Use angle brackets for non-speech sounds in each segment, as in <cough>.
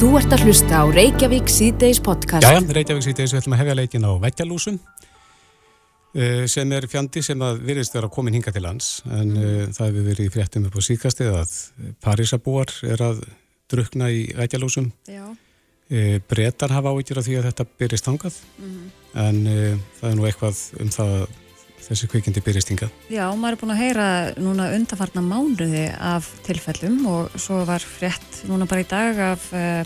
Þú ert að hlusta á Reykjavík síðdeis podcast. Jæja, Reykjavík síðdeis, við ætlum að hefja leikin á Veggjalúsum eh, sem er fjandi sem að virðist vera komin hinga til lands en uh, það hefur verið í fréttum upp á síðkastið að Parísabúar er að drukna í Veggjalúsum. Já. Uh, Bretar hafa ávíkjur af því að þetta byrjist hangað Mhm. en uh, það er nú eitthvað um það að þessi kvikindi byrjist hingað. Já, maður er búin að heyra núna undarfarna mánuði af tilfellum og svo var frétt núna bara í dag af, uh,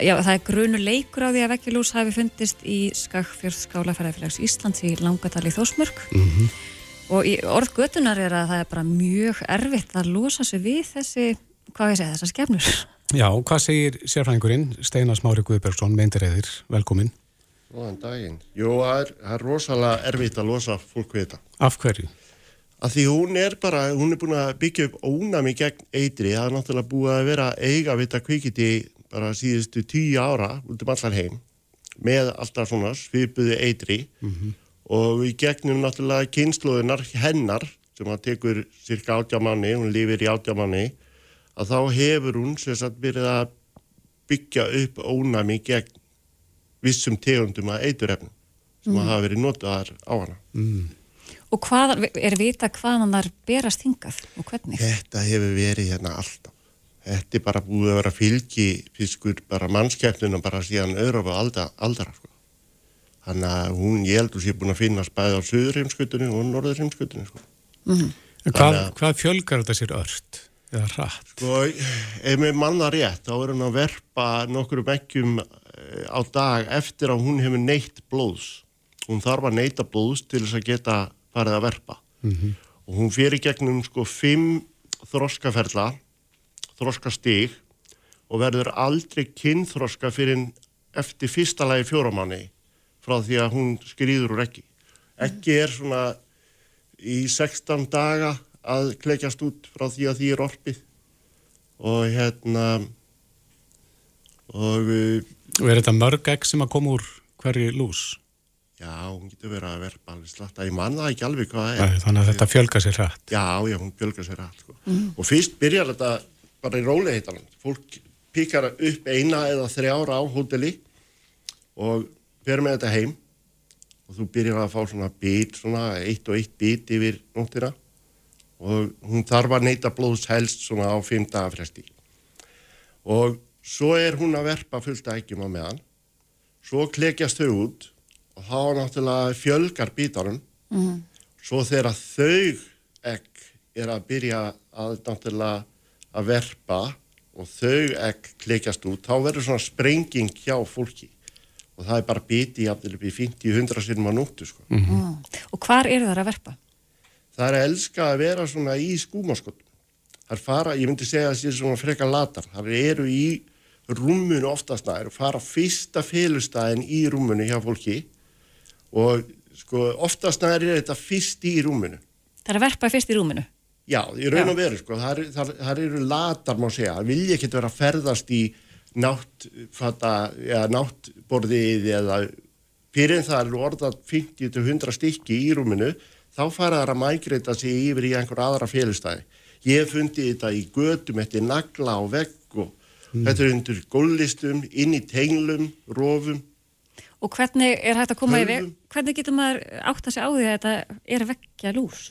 já, það er grunu leikur á því að vekkjulús hafi fundist í Skagfjörð skálafæðafélags Íslands í Langadal í Þósmörk Mm -hmm. og í orð götunar er að það er bara mjög erfitt að losa sig við þessi, hvað ég segja, þessar skefnur. Já, hvað segir sérfræðingurinn Steinar Smári Guðbergsson, meindiræðir, velkomin. Góðan daginn. Jú, það er, það er rosalega erfitt að losa fólk við þetta. Af hverju? Af því hún er bara, hún er búin að byggja upp ónami gegn eitri. Það er náttúrulega búið að vera eiga við þetta kvikiti bara síðustu tíu ára út um allar heim með alltaf svona svipuði eitri og í gegnum náttúrulega kynnslóðunar hennar sem að tekur cirka átjámanni, hún lifir í átjámanni að þá hefur hún sagt verið að byggja upp ónami gegn vissum tegundum að eiturefnum sem að hafa verið notaðar á hana. Og hvað, er vita hvaðan þar berast hingað og hvernig? Þetta hefur verið hérna alltaf. Þetta er bara búið að vera fylgi fiskur bara mannskepnuna bara síðan öðru á alda, aldara. Sko. Þannig að hún, ég heldur sé búin að finna spæði á söðurheimskutunni og norðurheimskutunni. Sko. En Hvað, hvað fjölgar þetta sér ört? Eða hratt? Sko, ef við manna rétt, þá er hún að verpa nokkru vekkjum á dag eftir að hún hefur neitt blóðs. Hún þarf að neita blóðs til þess að geta farið að verpa. Og hún fyrir gegnum sko fimm þroskaferla, þroskastig og verður aldrei kynþroska fyrir eftir fyrsta lagi fjóramanni frá því að hún skrýður úr ekki. Ekki er svona í 16 daga að klekjast út frá því að því er orpið og hérna og Og er þetta mörg egg sem að koma úr hverju lús? já, hún getur verið að verpa alveg slatta, ég man það ekki alveg hvað það Nei, er. þannig að þetta fjölgar sér hratt. Já, já, hún bjölgar sér allt sko. og fyrst byrjar þetta bara í róleihitanum fólk píkar upp eina eða þrjára á hóteli og fer með þetta heim og þú byrjar að fá svona bít, svona eitt og eitt bít yfir nóttina og hún þarf að neyta blóðs helst svona á fimm daga fresti og svo er hún að verpa fullt að eggjum á meðan svo klekjast þau út og þá náttúrulega fjölgar bítarum svo þegar þau egg er að byrja að náttúrulega að verpa og þau egg klekjast út þá verður svona sprenging hjá fólki og það er bara upp í 50-100 sinum á nóttu sko. Mm. Og hvar eru þar að verpa? það er að elska að vera svona í skúmaskotum. Það er fara, ég myndi segja að það sé svona freka latar. Það eru í rúmunu oftast nær og fara fyrsta félustæðin í rúmunu hjá fólki og sko oftast nær er þetta fyrst í rúmunu. Það er að verpa fyrst í rúminu. Já, í raun og veru sko, það, er, það, það eru latar má segja. Vilja ekki vera að ferðast í náttborðið eða fyrir en það eru orðað 50-100 stykki í rúminu, þá fara það að mægreita sig yfir í einhver aðra félustæði. Ég hef fundið þetta í götum eftir nagla á vegg og þetta er undir góllistum, inn í tenglum, rofum. Og hvernig er hægt að koma? Hölvum. Hvernig getur maður átt að segja á því að þetta er vekkja lús?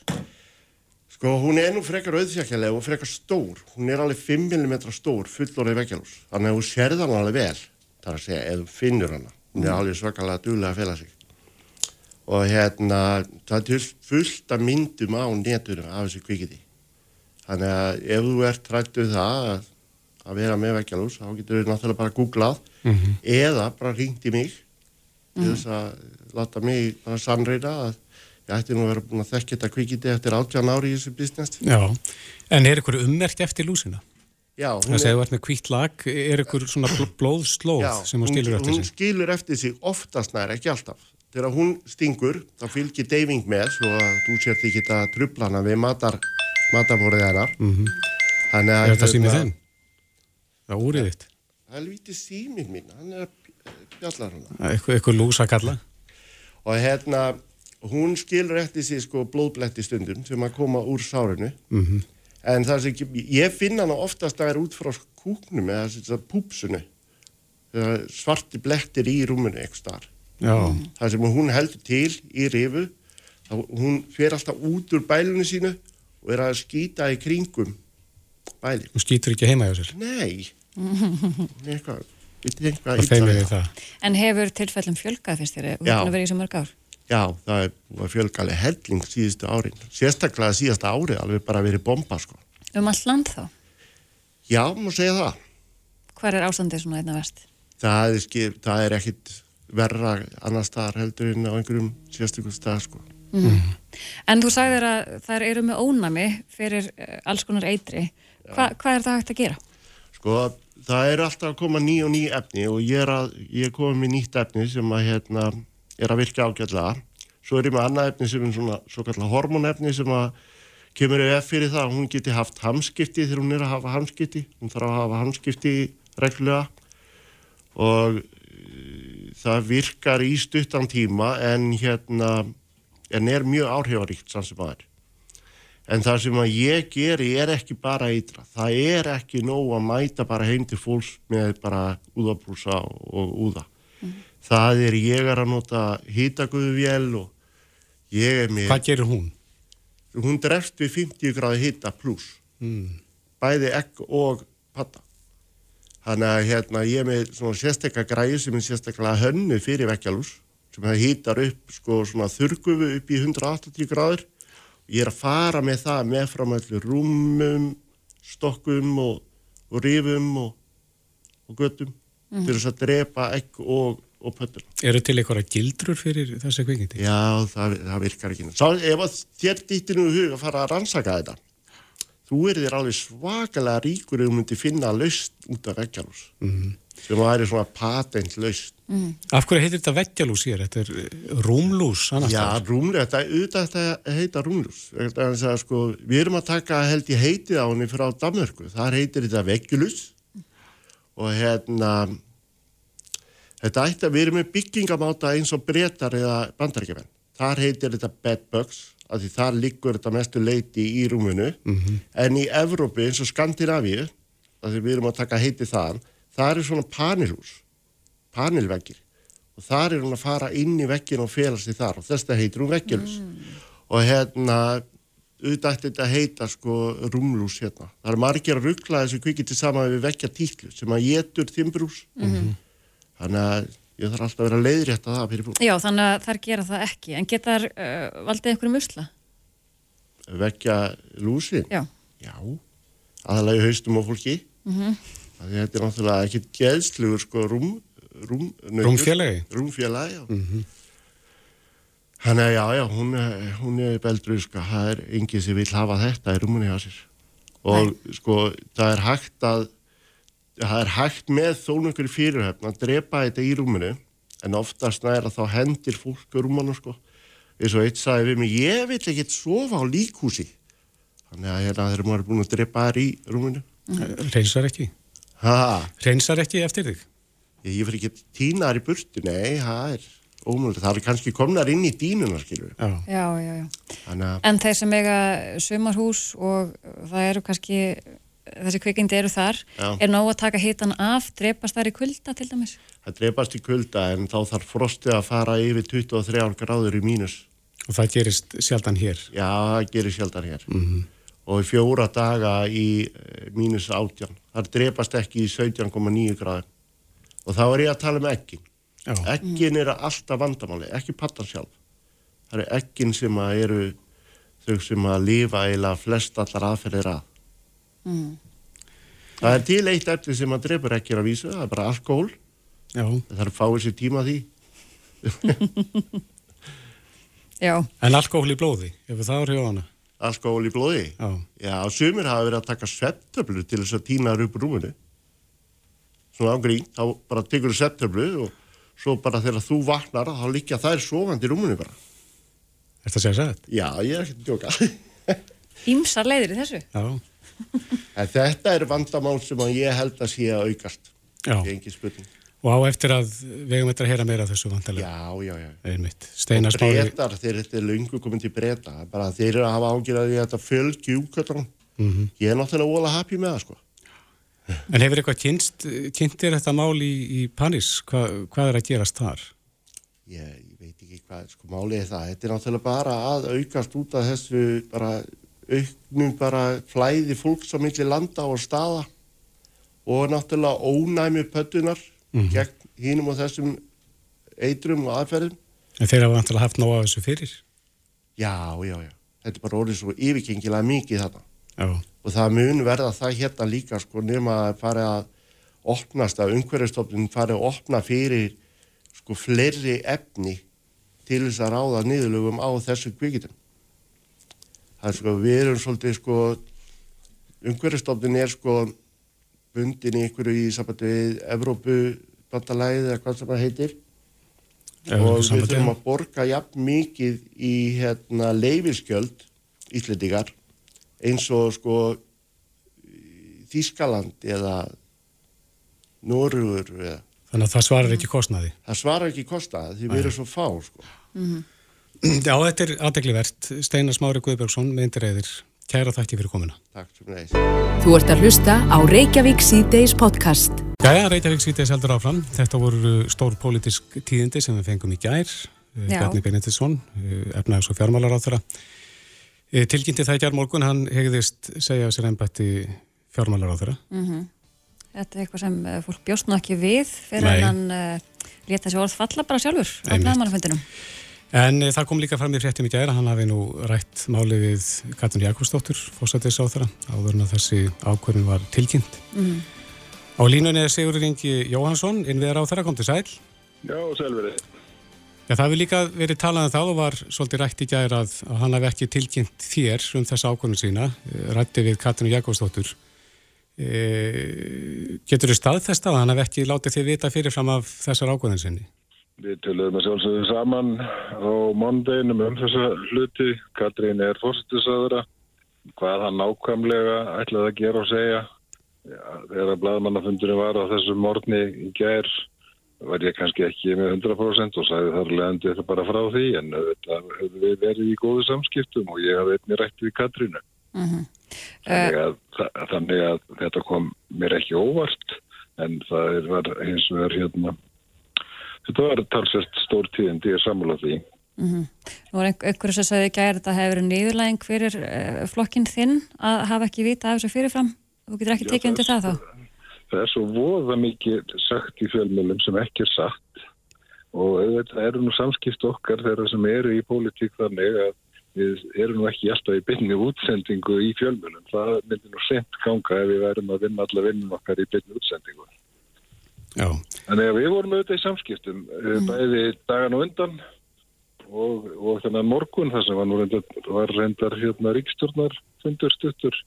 Sko, hún er nú frekar auðfjækjalega og frekar stór. Hún er alveg 5 mm stór, fullorðið veggjalús. Þannig að hún sérð hann alveg vel, þar að segja, þú finnur hana. Hún er alveg svakalega duglega að fela sig. Og hérna, það er fullt af myndum á netunum af þessu kvikiti. Þannig að ef þú ert trættuð það að, að vera með veggjalús, þá getur við náttúrulega bara googlað eða bara ringt í mig til þess að láta mig bara sannreina að ég ætti nú að vera búin að þekka þetta kvikiti eftir 18 ári í þessu business. Já, en er ykkur ummerkt eftir lúsina? Já, hún Það segir þú ert með hvítt lag, er ykkur svona bl- blóðslóð já, sem hún skilur eftir hún sig? skilur eftir sig oftast nær, ekki alltaf. Þegar hún stingur, þá fylgir deyfing með svo að þú sért ekki að trubla hana við matar, matarborðið hennar. Mm Þannig að Er þetta símið hérna, þinn? Það úrið þitt? Það lítið síminn mín, hann er að bjallar hana. Eitthvað, eitthvað lús að kalla? Og hérna, hún skilur eftir sig sko blóðbletti stundum sem að koma úr sárinu. Mm En það sem ekki, ég finna hana oftast að er út frá kúknum eða þess að púpsunu svarti blettir í rúmunu eitthvað starf. Já, Það sem hún heldur til í rifu, hún fer alltaf út úr bælunni sínu og er að skýta í kringum bæli. hún skýtur ekki heima hjá sér. Nei, eitthvað, eitthvað er það. En hefur tilfellum fjölgað fyrst þér? Hefur verið í svo mörg ár. Já, það er búið að fjölgalega helling síðustu árin. Sérstaklega síðasta árið alveg bara verið bomba, sko. Um allt land þá? Já, má segja það. Hvar er ástandið svona einna vest? Það er, skip, það er ekkit verra annar staðar heldur en á einhverjum sérstökum stað, sko. En þú sagðir að þær eru með ónami fyrir uh, alls konar eitri. Hva, hvað er það hægt að gera? Sko, það er alltaf að koma ný og ný efni og ég er, að, ég er komið með nýtt efni sem að, hérna, er að virka ágætlega. Svo er ég með annað efni sem er svona svo kallar hormonefni sem að kemur ef fyrir það að hún geti haft hamskipti þegar hún er að hafa hamskipti. Hún þarf að hafa hamskipti reglulega og uh, það virkar í stuttan tíma en hérna en er mjög áhrifaríkt sann sem að er. En það sem að ég geri er ekki bara eitra. Það er ekki nóg að mæta bara heim til fólks með bara úðabrúsa og úða. Það er ég er að nota hýtaguðvél og ég er með, Hvað gerir hún? hún drefst við 50 gráði hýta pluss. Mm. Bæði egg og patta. Þannig að hérna ég er með svona sérstakka græði sem er sérstaklega hönnu fyrir vekkjalús sem það hýtar upp sko svona þurrgufu upp í 180 gráður ég er að fara með það með fram allir rúmum, stokkum og, og rifum og, og göttum til þess að drepa egg og, og pöttur. Eru til einhverja gildrur fyrir þessi kvikindi? Já, það, það virkar ekki. Sá, ef þér dýttir nú í hug að fara að rannsaka þetta, þú er þér alveg svakalega ríkur ef þú myndir finna laust út af veggjalús Mhm. sem væri svona patent laust. Af hverju heitir þetta veggjalús hér? Þetta er eh, rúmlús annars Já, rúmlús, þetta er auðvitað þetta heita rúmlús. Er að, sko, við erum að taka held ég heitið á henni frá Danmörku. Þar heitir þetta veggjulus og hérna þetta ætti að við erum með byggingamáta eins og breytar eða bandarækjumenn. Þar heitir þetta bedbugs af því þar liggur þetta mestu leiti í rúmunu en í Evrópu eins og Skandinavíu af því við erum að taka heitið þaðan það eru svona panelhús panelveggir. Og þar er hún að fara inn í veggin og fela sig þar. Og þess það heitir hún veggjulus og hérna auðvitað þetta að heita sko rúmlús hérna. Það er margir að ruggla þessu kvikiti saman við veggja títlu sem að getur þimbrús þannig að ég þarf alltaf að vera leiðrétt að það fyrir fólk. Já, þannig að þær gera það ekki. En geta þær uh, valdið einhverjum usla? Veggja lúsin? Já. Já, aðalega í haustum á fólki. Mm Þetta er náttúrulega ekki geðslugur sko rúm, rúm. Rúmfélagi? Rúmfélagi, já. Þannig að já, já, hún, er- hún er beldruðska, það er enginn sem vil hafa þetta í rúmunni hjá sér. Og sko, það er hægt að, það er hægt með þónungur fyrirhöfn að drepa þetta í rúmunu, en oftast næra þá hendir fólk í rúmunu, sko. Eins og eitt sagði við mig, ég vil ekkert sofa á líkhúsi. Þannig að hérna þegar maður er búin að drepa þær í rúmunu. Reynsar ekki? Ha, Reynsar ekki eftir þig? ég, ég fyrir ekki tínar í burtu, nei, það er ómögulegt. Það er kannski komnar inn í dýnuna, skilur. Já. Já, já, að, En þeir sem eiga sumarhús og það eru kannski, þessi kvikindi eru þar, Já. er nóg að taka hitan af, drepast þær í kulda til dæmis? það drepast í kulda en þá þarf frostið að fara yfir 23 gráður í mínus. Og það gerist sjaldan hér. Já, það gerir sjaldan hér. Og í fjóra daga í eh, mínus 18. Það drepast ekki í 17,9 gráður. Og þá er ég að tala um eggin. Já. Eggin eru alltaf vandamáli, ekki pattan sjálf. Það eru eggin sem að eru þau sem að lifa eila flest allar aðferðir að. Það er til eitt efni sem að drepur eggin að vísu, það er bara alkohól. Já. Það þarf að fá þessi tíma því. <laughs> Já, En alkohól í blóði, ef það áhrif á hana? Alkohól í blóði. Já. Já, sumir hafa verið að taka settöflu til þess að týna þær upp rúminu. Svona á grín, þá bara tekur þú settöflu og svo bara þegar þú vaknar þá líka þær sofandi í rúminu bara. Er það að segja sætt? Já, ég er ekkert að djóka. <laughs> ímsar leiðir í þessu. Já. En þetta er vandamál sem ég held að sé að aukast. Og á eftir að við hefum eftir að heyra meira þessu vantarlega. Já, já, já. Smári. Bretar, þeir þetta er löngu komin til breyta. Bara þeir eru að hafa ágjörði að þetta fölgi úkvöldan. Mhm. Ég er náttúrulega óla happy með það, sko. En hefur eitthvað kynst, kynntir þetta mál í, í Paris? Hva, hvað er að gerast þar? Ég, ég veit ekki hvað, sko málið er það. Þetta er náttúrulega bara að aukast út af þessu bara auknum bara flæði fólks á milli landa og staða og náttúrulega ónæmi pöttunar mm -hmm. gegn hínum og þessum eitrum og aðferðum. En þeir hafa vantilega haft nóga þessu fyrir? Já, já, já. Þetta er bara orðið svo yfirkengilega mikið þarna. Já. Og það mun verða það hérna líka sko nema að fara að opnast að umhverjastofnun fara að opna fyrir sko fleiri efni til þess að ráða niðurlögum á þessu kvikitum. Það er sko, við erum svolítið sko, umhverjastofnun er sko bundin í ykkur í sambandi við Evrópu bandalæðið eða hvað sem það heitir og við þurfum að borga jafn mikið í hérna, leifiskjöld íslendingar eins og sko Þískaland eða Nóruður eða Þannig að það svarar ekki kostnaði Það svarar ekki kostnaði því við erum svo fá sko. mm -hmm. <clears throat> Já, þetta er aðdeglivert Steinar Smári Guðbergsson með Indireyðir Kæra þætti fyrir komuna. Takk sem reyðis Þú ert að hlusta á Reykjavík C-Days podcast. Jæja, Reykjavík C-Days heldur áfram. Þetta voru stór pólitísk tíðindi sem við fengum í gær Bjarni Benediktsson efnaðs og fjármálar á þeirra Tilkynnti það í kjær morgun, hann hegðist segja sér ennbætti fjármálar á þeirra. Mm -hmm. Þetta er eitthvað sem fólk bjóst nú ekki við fyrir hann uh, létta sér orð falla bara sjálfur á blæðmannafundinum. En uh, það kom líka fram í fréttum í gæra, hann hafi nú rætt máli við Katrin Jakobsdóttur, fórsættis á þeirra, áður en að þessi ákvörðin var tilkynnt. Mm. Á línunni er Sigurður Ingi Jóhansson, innviðar á þeirra, kom til sæl. Já, selveri. Já, það hefur líka verið talað um það og var svolítið rætt í gæra að, að hann hafi ekki tilkynnt þér um þessa ákvörðin sína, rætti við Katrin Jakobsdóttur. E, getur þið staðfest að hann hef ekki látið þið vita fyrirfram af þessar ákvöðin sinni? Við töluðum að sjálfsögðu saman á mondeinum um þessa hluti. Katrín er fórstuðsaðura. Hvað hann nákvæmlega ætlaði að gera og segja. Þegar að bladmannafundurinn var á þessum morgni í gær var ég kannski ekki með 100% og sagði þar leðandi þetta bara frá því en þetta hefur við verið í góðu samskiptum og ég hafði einni rætt við Katrínu. Mm -hmm. Þannig að, uh, þannig að þetta kom mér ekki óvart en það var eins og er hérna þetta var talsvært stór tíðin því að samla því mm -hmm. Nú er einhverju sem sagði ekki að þetta hefur verið nýðurlæging fyrir uh, flokkinn þinn að hafa ekki vita af þessu fyrirfram þú getur ekki tekið undir það þá Það er svo voða mikið sagt í fjölmjölum sem ekki er sagt og þetta eru nú samskipt okkar þeirra sem eru í pólitík þannig að við erum nú ekki alltaf í byrni útsendingu í fjölmjölum. Það myndir nú sent ganga ef við værum að vinna alla vinnum okkar í byrni útsendingu. Já. Þannig að við vorum auðvitað í samskiptum mm. bæði dagan og undan og, og þannig að morgun þar sem var, reyndar, var reyndar hérna ríkstjórnar fundur stuttur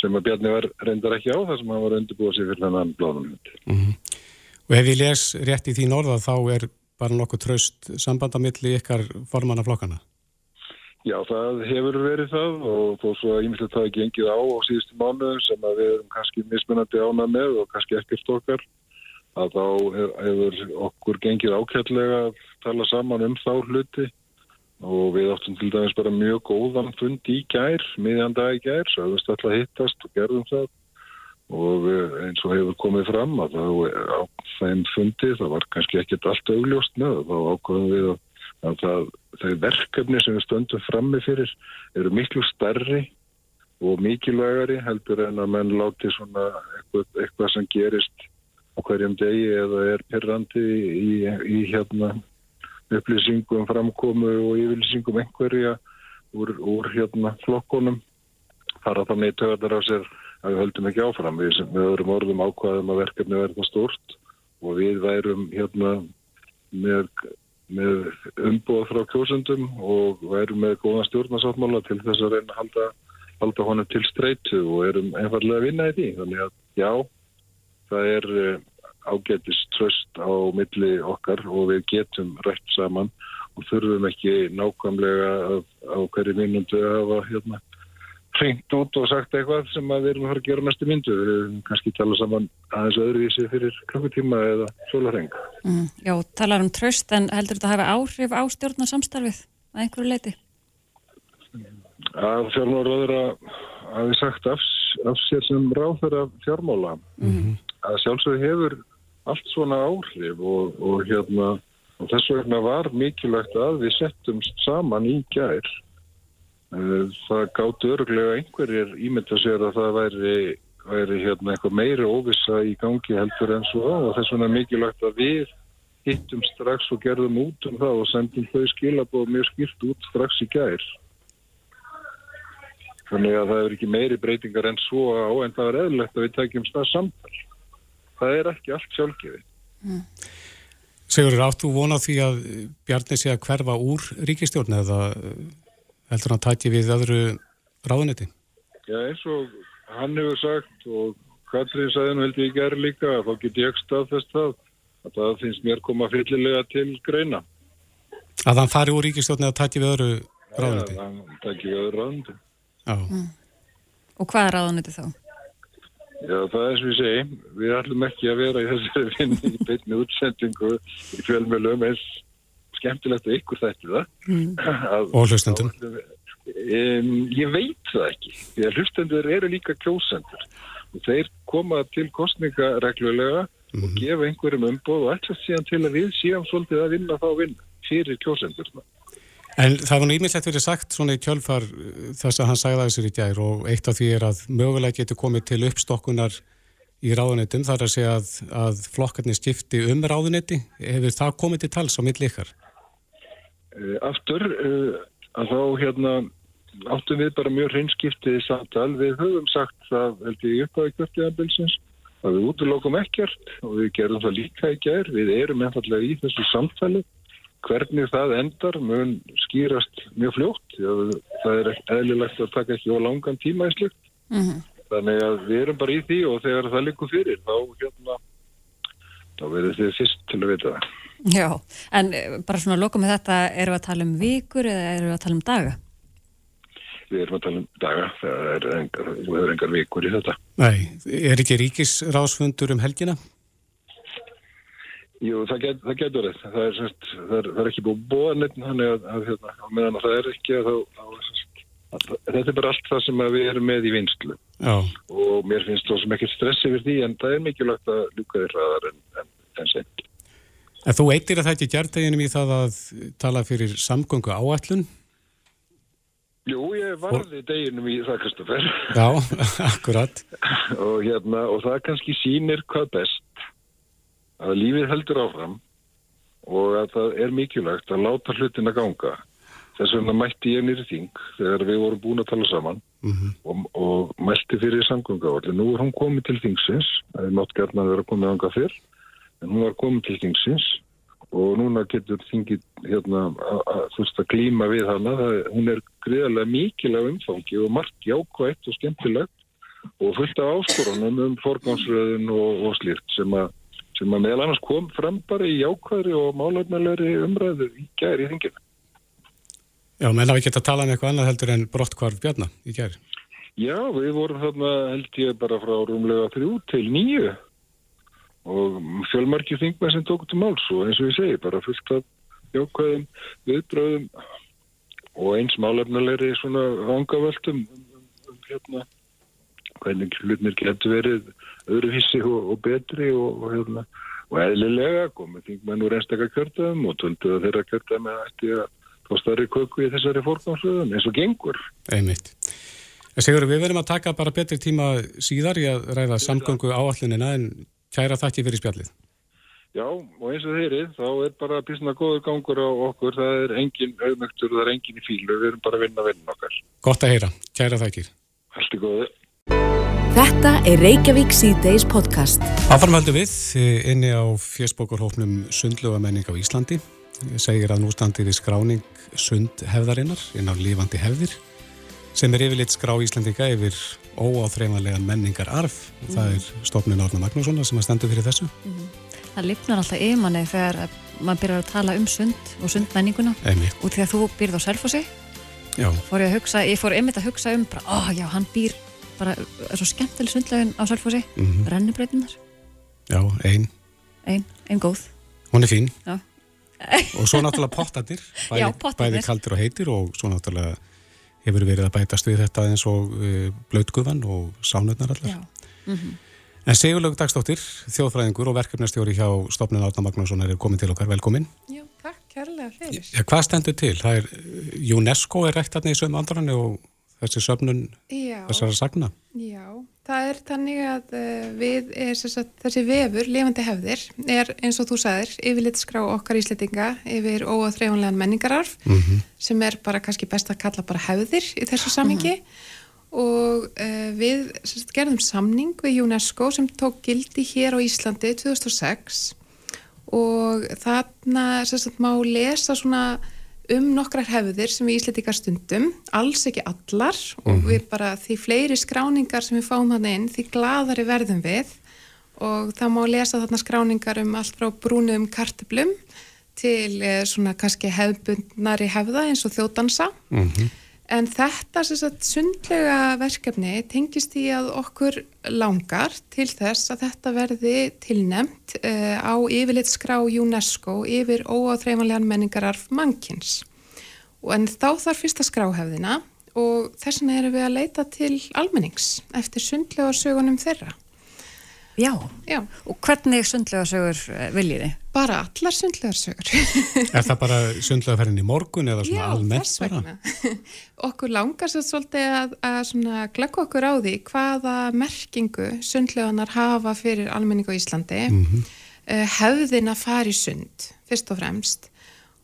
sem að Bjarni var reyndar ekki á þar sem hann var undirbúið sér fyrir þennan blóðum. Mm -hmm. Og ef ég les rétt í þín orða þá er bara nokkuð tröst sambandamilli ykkar formanna flokkana? Já, það hefur verið það og þó svo að ímyndilegt það er gengið á á síðustu mánuðum sem að við erum kannski mismunandi ána með og kannski ekkert okkar að þá hefur okkur gengið ákveðlega að tala saman um þá hluti. Og við áttum til dæmis bara mjög góðan fund í gær, miðjan dag í gær, sögumst alltaf hittast og gerðum það. Og eins og hefur komið fram að þá á þeim fundi það var kannski ekkert allt augljóst með þá ákveðum við að að það, þau verkefni sem við stöndum frammi fyrir eru miklu starri og mikilvægari heldur en að menn láti svona eitthvað, eitthvað sem gerist á hverjum degi eða er perrandi í, í hérna upplýsingum, framkomu og yfirlýsingum einhverja úr, úr hérna flokkonum fara þannig töðar á sér að við höldum ekki áfram við, við öðrum orðum ákvaðum að verkefni verða stort og við værum hérna með með umbúð frá kjósundum og erum með góðan stjórnarsáttmála til þess að reyna að halda, halda honum til streytu og erum einfallega að vinna í því. Þannig að já, það er eh, ágetist tröst á milli okkar og við getum rætt saman og þurfum ekki nákvæmlega á hverju mínundu að hafa hérna hreint út og sagt eitthvað sem við erum að fara að gera næstu myndu. Við erum kannski tala saman aðeins öðruvísi fyrir klokkutíma eða sólarheng. Mm, já, talar um tröst en heldur þetta að hafa áhrif á stjórnarsamstarfið að einhverju leiti? Að fjármáraður að við sagt af af sér sem ráð þeirra fjármála að sjálfsög hefur allt svona áhrif og, og hérna og þess vegna var mikilvægt að við settum saman í gær. Eh, það gátt öruglega einhverjir ímynda sér að það væri, væri hérna eitthvað meiri óvissa í gangi heldur en svo og þess vegna mikilvægt að við hittum strax og gerðum út um það og sendum þau skilabóð mjög skilt út strax í gær. Þannig að það er ekki meiri breytingar en svo á en það er eðlilegt að við tækjum stað samtal það er ekki allt sjálfgefi Sigurður, áttu vona því að Bjarni sé að hverfa úr ríkistjórn eða heldur hann tæti við öðru ráðunetti? Já eins og hann hefur sagt og Katrín sagði nú held ég gerð líka að þá get ég staðfest það að það finnst mér koma fyllilega til greina. Að hann fari úr ríkistjórn eða tæti við öðru ráðunetti? Já, hann tæki við öðru ráðunetti. Já. Mm. Og hvað er ráðunetti þá? Já, það er sem ég segi, við ætlum ekki að vera í þessari <laughs> vinni í beinni útsendingu í fjölmjölum eins skemmtilegt að ykkur þætti það. Mm. <clears throat> Og hlustendum. Um, ég veit það ekki, því að hlustendur eru líka kjósendur og þeir koma til kostninga reglulega og gefa einhverjum umboð og ætla síðan til að við séum svolítið að vinna þá vinn fyrir kjósendurna. En það var nú ímyndilegt verið sagt svona í kjölfar uh, þess að hann sagði þessir í gær og eitt af því er að mögulega getur komið til uppstokkunar í ráðunetum þar að segja að, að flokkarnir skipti um ráðuneti. Hefur það komið til tals á milli ykkar? Uh, aftur uh, að þá hérna áttum við bara mjög hreinskiptið í samtal. Við höfum sagt það held ég upp á ekkert að við útlokum ekkert og við gerum það líka í gær. Við erum einfallega í þessu samtali. Hvernig það endar mun skýrast mjög fljótt. Það er eðlilegt að taka ekki á langan tíma í slutt. Mm -hmm. Þannig að við erum bara í því og þegar það likur fyrir þá, hérna, þá verður þið fyrst til að vita það. Já, en eh, bara svona lokum með þetta, eru við að tala um vikur eða eru við að tala um daga? Við erum að tala um daga, það er engar, er engar vikur í þetta. Nei, er ekki ríkisráðsfundur um helgina? Jú, það, get, það getur þetta. Það er, semst, það er, það er ekki búið bóðan neitt, þannig að, að hérna, meðan það er ekki að að, þetta er bara allt það sem við erum með í vinslu. Já. Og mér finnst það sem ekki stress yfir því, en það er mikilvægt að luka því hraðar en, en, en sent. En þú eittir að það ekki gert deginum í það að tala fyrir samgöngu áallun? Jú, ég varði deginum í það, Kristoffer. Já, <laughs> akkurat. <laughs> og, hérna, og það kannski sýnir hvað best að lífið heldur áfram og að það er mikilvægt að láta hlutin að ganga. Þess vegna mætti ég nýri þing þegar við vorum búin að tala saman mm -hmm. og, og mælti fyrir samgöngavalli. Nú er hún komið til þingsins, það er nátt gerðan að vera komið ánga fyrr, en hún var komið til þingsins og núna getur þingið hérna, að klíma við hana. Það, hún er greiðarlega mikilvæg umfangi og margt jákvægt og skemmtilegt og fullt af áskorunum um forgámsröðun og, og slíkt sem að sem að meðal annars kom fram bara í jákvæðri og málefnilegri umræðu í gæri í þinginu. Já, menn hafi gett að tala um eitthvað annað heldur en brottkvarf bjarna í gæri. Já, við vorum þarna held ég bara frá rúmlega þrjú til nýju og fjölmarki þingmenn sem tók til máls og eins og ég segi bara fullt af jákvæðum viðbröðum og eins málefnilegri svona vangavöldum um, um hérna hvernig hlutnir getur verið öðruvísi og, og betri og, og, hérna, og eðlilega komið þingmenn úr einstakar kjörðum og töldu að þeirra kjörðum að ætti að fá starri köku í þessari fórgámsröðum eins og gengur. Einmitt. Sigur, við verðum að taka bara betri tíma síðar í að ræða samgöngu áallunina en kæra þakki fyrir spjallið. Já, og eins og þeirri, þá er bara písna góður gangur á okkur, það er engin auðmygtur, það er engin í fílu, við erum bara að vinna vinna okkar. Gott að heyra, kæra þakkir. Allt er góðið. Þetta er Reykjavík C-Days podcast. Áfarmhaldu við inni á fjöspókurhófnum Sundlugamenning á Íslandi. Ég segir að nú standi við skráning sundhefðarinnar inn á lífandi hefðir sem er yfirleitt skrá Íslandika yfir óáþreifanlegan menningar arf. Mm. Það er stofnun Árna Magnússon sem að standu fyrir þessu. Mm. Það lifnar alltaf yfir manni þegar maður byrjar að tala um sund og sundmenninguna og þegar þú byrð á Selfossi fór ég að hugsa, ég fór einmitt að hugsa um bara, oh, já, hann býr bara, er svo skemmtileg sundlegin á Selfossi mm -hmm. rennibreitinnar Já, ein Ein, ein góð Hún er fín Já. og svo náttúrulega pottatir bæði, <laughs> Já, bæði kaldir og heitir og svo náttúrulega hefur verið að bætast við þetta eins og uh, blötgufan og sánutnar allar. Mm -hmm. En Sigurlaug Dagstóttir, þjóðfræðingur og verkefnastjóri hjá Stofnun Átna Magnússon er komin til okkar, velkomin. Já, takk kærlega fyrir. Ja, hvað stendur til? Það er, UNESCO er rætt aðna í sögum andrarni og þessi söfnun þessara sagna. Já, það er þannig að uh, við er sagt, þessi vefur, lifandi hefðir, er eins og þú sagðir, yfirleitt skrá okkar íslitinga yfir óaþreifanlegan menningararf mm -hmm. sem er bara kannski best að kalla bara hefðir í þessu samingi mm -hmm. og uh, við sagt, gerðum samning við UNESCO sem tók gildi hér á Íslandi 2006 og þarna sagt, má lesa svona um nokkrar hefðir sem við íslitikar stundum, alls ekki allar mm -hmm. og við bara því fleiri skráningar sem við fáum hann inn, því gladari verðum við og það má lesa þarna skráningar um allt frá brúnum karteblum til eh, svona kannski hefðbundnari hefða eins og þjótansa mm -hmm. En þetta sagt, sundlega verkefni tengist í að okkur langar til þess að þetta verði tilnemt uh, á yfirleitt skrá UNESCO yfir óáþreifanlegan menningararf mannkins. En þá þarf fyrsta skráhefðina og þess vegna erum við að leita til almennings eftir sundlega sögunum þeirra. Já. Já, og hvernig sundlegarsögur eh, viljið þið? Bara allar sundlegarsögur. er það bara sundlegaferðin í morgun eða svona almennt? Já, þess vegna. <laughs> okkur langar svo svolítið að, að glögg okkur á því hvaða merkingu sundleganar hafa fyrir almenning á Íslandi. Mm -hmm. Hefðin að fara í sund, fyrst og fremst.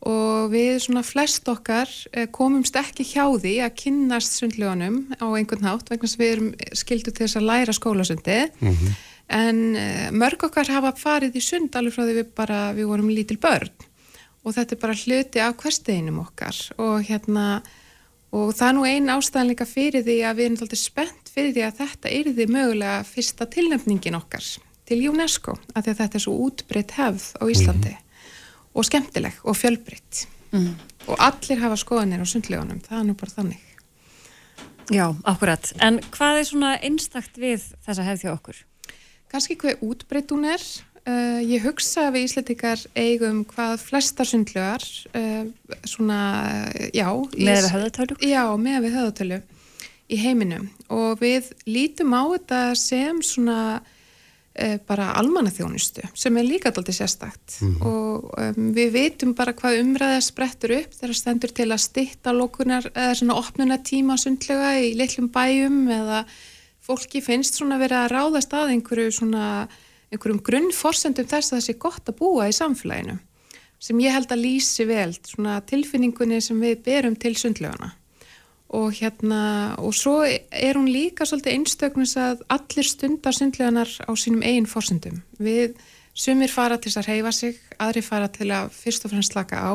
Og við svona flest okkar eh, komumst ekki hjá því að kynnast sundleganum á einhvern nátt vegna sem við erum skildu til þess að læra skólasundi. Mm -hmm en eh, mörg okkar hafa farið í sund alveg frá því við bara, við vorum lítil börn og þetta er bara hluti af hversteginum okkar og hérna og það er nú einn ástæðanleika fyrir því að við erum alltaf spennt fyrir því að þetta er því mögulega fyrsta tilnefningin okkar til UNESCO, af því að þetta er svo útbreytt hefð á Íslandi mm. og skemmtileg og fjölbreytt mm. og allir hafa skoðanir á sundlegunum, það er nú bara þannig Já, akkurat, en hvað er svona einstakt við þessa hefð þjá okkur? Kannski hvað útbreytt hún er. Uh, ég hugsa að við Íslandikar eigum hvað flestar sundlugar, uh, svona, já. Með við höðatölu? Já, með við höðatölu í heiminum og við lítum á þetta sem svona uh, bara almannaþjónustu sem er líka alltaf sérstakt mm -hmm. og um, við veitum bara hvað umræða sprettur upp þegar stendur til að stitta lókunar eða svona opnuna tíma sundlega í litlum bæjum eða fólki finnst svona verið að ráðast að einhverju svona, einhverjum grunnforsendum þess að það sé gott að búa í samfélaginu sem ég held að lýsi vel svona tilfinningunni sem við berum til sundlegana og hérna og svo er hún líka svolítið einstöknus að allir stundar sundleganar á sínum eigin forsendum. Við sumir fara til að reyfa sig aðri fara til að fyrst og fremst slaka á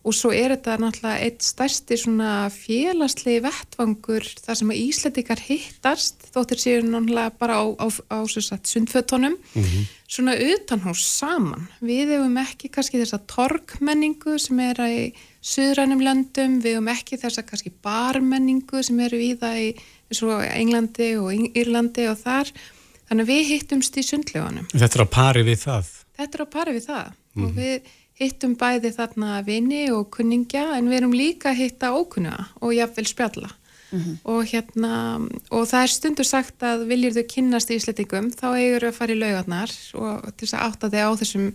og svo er þetta náttúrulega eitt stærsti svona félagslegi vettvangur þar sem að Íslandikar hittast þóttir séu náttúrulega bara á, á, á, sundfötunum mm -hmm. svona utanhús saman við hefum ekki kannski þessa torkmenningu sem er í söðrænum löndum, við hefum ekki þessa kannski barmenningu sem eru í það í Englandi og Írlandi og þar þannig að við hittumst í sundleganum Þetta er á pari við það? Þetta er á pari við það mm -hmm. og við hittum bæði þarna vini og kunningja en við erum líka að hitta ókunna og jáfnvel spjalla mm -hmm. og hérna og það er stundur sagt að viljur þau kynnast í Íslandingum þá eigur þau að fara í laugarnar og til þess að átta þau á þessum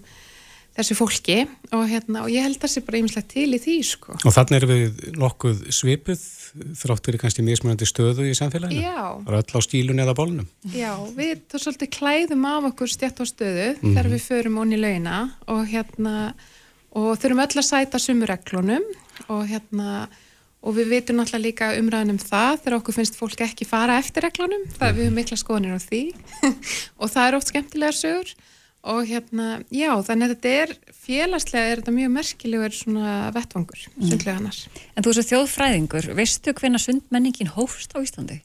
þessu fólki og, hérna, og ég held það sé bara einminslega til í því sko. Og þannig erum við nokkuð svipuð þráttur í kannski mismunandi stöðu í samfélaginu? Já. Það er öll á stílun eða bólnum? Já, við þá svolítið klæðum af okkur stjætt á stöðu mm -hmm. þegar við förum onni launa og hérna og þurfum öll að sæta sumureglunum og hérna og við vitum náttúrulega líka umræðinum það þegar okkur finnst fólk ekki fara eftir reglunum. Það við höfum mikla skoðanir á því. <laughs> Og það er oft skemmtilegar sögur. Og hérna, já, þannig að þetta er félagslega er þetta mjög merkilegur svona vettvangur, mm. sundlega annars En þú veist þjóðfræðingur, veistu hvenna sundmenningin hófst á Íslandi?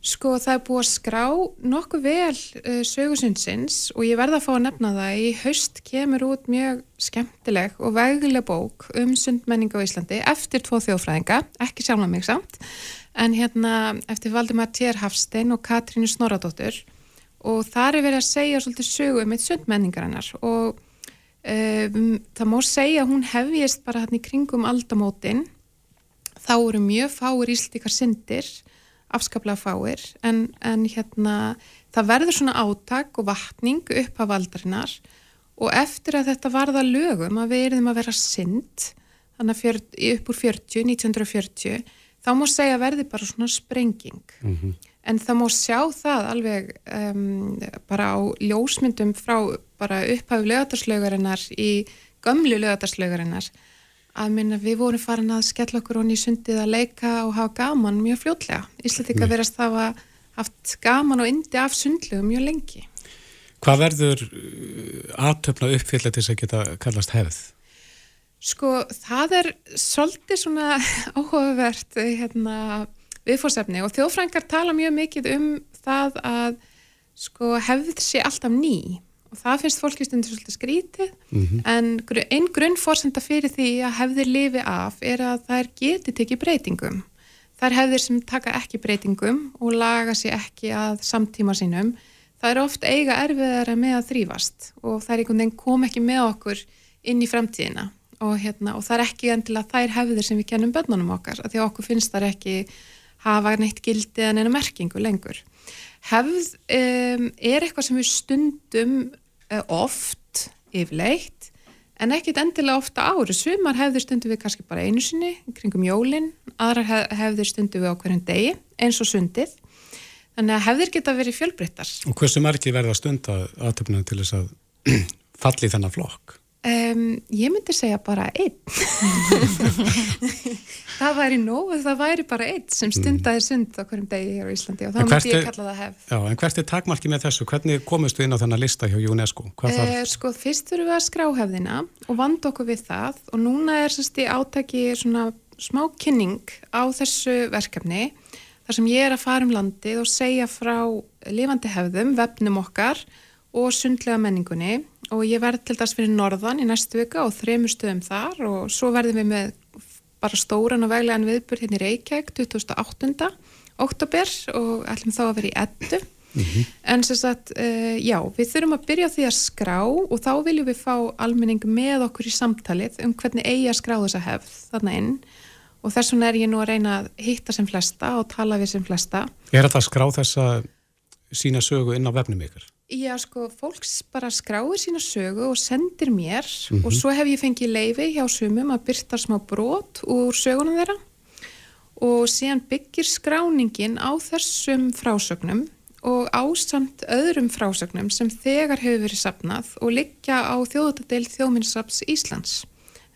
Sko það er búið að skrá nokkuð vel uh, sögursundsins og ég verða að fá að nefna það í haust kemur út mjög skemmtileg og vegileg bók um sundmenningu á Íslandi eftir tvo þjóðfræðinga, ekki sjálf með mig samt en hérna eftir Valdimar Tjérhafstein og Katrínu Snoradóttur og þar er verið að segja svolítið sögu um eitt sundmenningar hennar og um, það má segja að hún hefjist bara hérna í kringum aldamótin. Þá eru mjög fáir íslíkar syndir, afskaplega fáir, en, en hérna, það verður svona átak og vatning upp af aldarinnar og eftir að þetta varða lögum að við erum að vera synd, þannig að fjör, upp úr 40, 1940, þá má segja verði bara svona sprenging. Mm -hmm. En það má sjá það alveg um, bara á ljósmyndum frá bara upphæfu lögatarslaugarinnar í gömlu lögatarslaugarinnar að minna við vorum farin að skella okkur honni í sundið að leika og hafa gaman mjög fljótlega. Íslandika verðast það að haft gaman og indi af sundlegu mjög lengi. Hvað verður uh, aðtöfna uppfylgja til þess að geta kallast hefð? Sko það er svolítið svona <laughs> áhugavert hérna, viðfórsefni og þjóðfrængar tala mjög mikið um það að sko, hefð sé alltaf ný og það finnst fólki stundur svolítið skrítið. Mm -hmm. en einn grunnforsenda fyrir því að hefðir lifi af er að þær geti tekið breytingum. Þær hefðir sem taka ekki breytingum og laga sér ekki að samtíma sínum það er oft eiga erfiðara með að þrýfast og er einhvern veginn kom ekki með okkur inn í framtíðina. Og, hérna, og það er ekki endilega þær hefðir sem við kennum börnunum okkar að því að okkur finnst þar ekki hafa neitt gildið en einu merkingu lengur hefð um, er eitthvað sem við stundum Eh, oft yfirleitt en ekkit endilega ofta ári. Sumar hefður stundu við kannski bara einu sinni kringum jólinn, aðrar hefður stundu við á hverjum degi eins og sundið. Þannig að hefður geta verið fjölbryttar Og hversu margi verða stund að aðtöfna til þess að <clears throat> falli þennan flokk? Um, ég myndi segja bara einn <laughs> það væri nóg það væri bara einn sem stundaði sund á hverjum degi hér á Íslandi og þá myndi ég kalla það hef já, En hvert er takmarki með þessu? Hvernig komist við inn á þennan lista hjá UNESCO? Eh, sko fyrst þurfum við að skrá hefðina og vanda okkur við það og núna er sérst í átaki svona smá kynning á þessu verkefni þar sem ég er að fara um landið og segja frá lifandi hefðum, vefnum okkar og sundlega menningunni og ég verði til dags fyrir norðan í næstu vika og þremur stöðum þar og svo verðum við með bara stóran og veglegan viðbur hérna í Reykjavík 2008. oktober og ætlum þá að vera í eddu mm -hmm. en sem sagt, uh, já, við þurfum að byrja því að skrá og þá viljum við fá almenning með okkur í samtalið um hvernig eigi að skrá þessa hefð þarna inn og þess vegna er ég nú að reyna að hitta sem flesta og tala við sem flesta. Er þetta að skrá þessa sína sögu inn á vefnum ykkur? Já, sko, fólks bara skráir sína sögu og sendir mér mm -hmm. og svo hef ég fengið leifi hjá sumum að byrta smá brot úr sögunum þeirra og síðan byggir skráningin á þessum frásögnum og ásamt öðrum frásögnum sem þegar hefur verið sapnað og liggja á þjóðatadel þjóðminnssaps Íslands.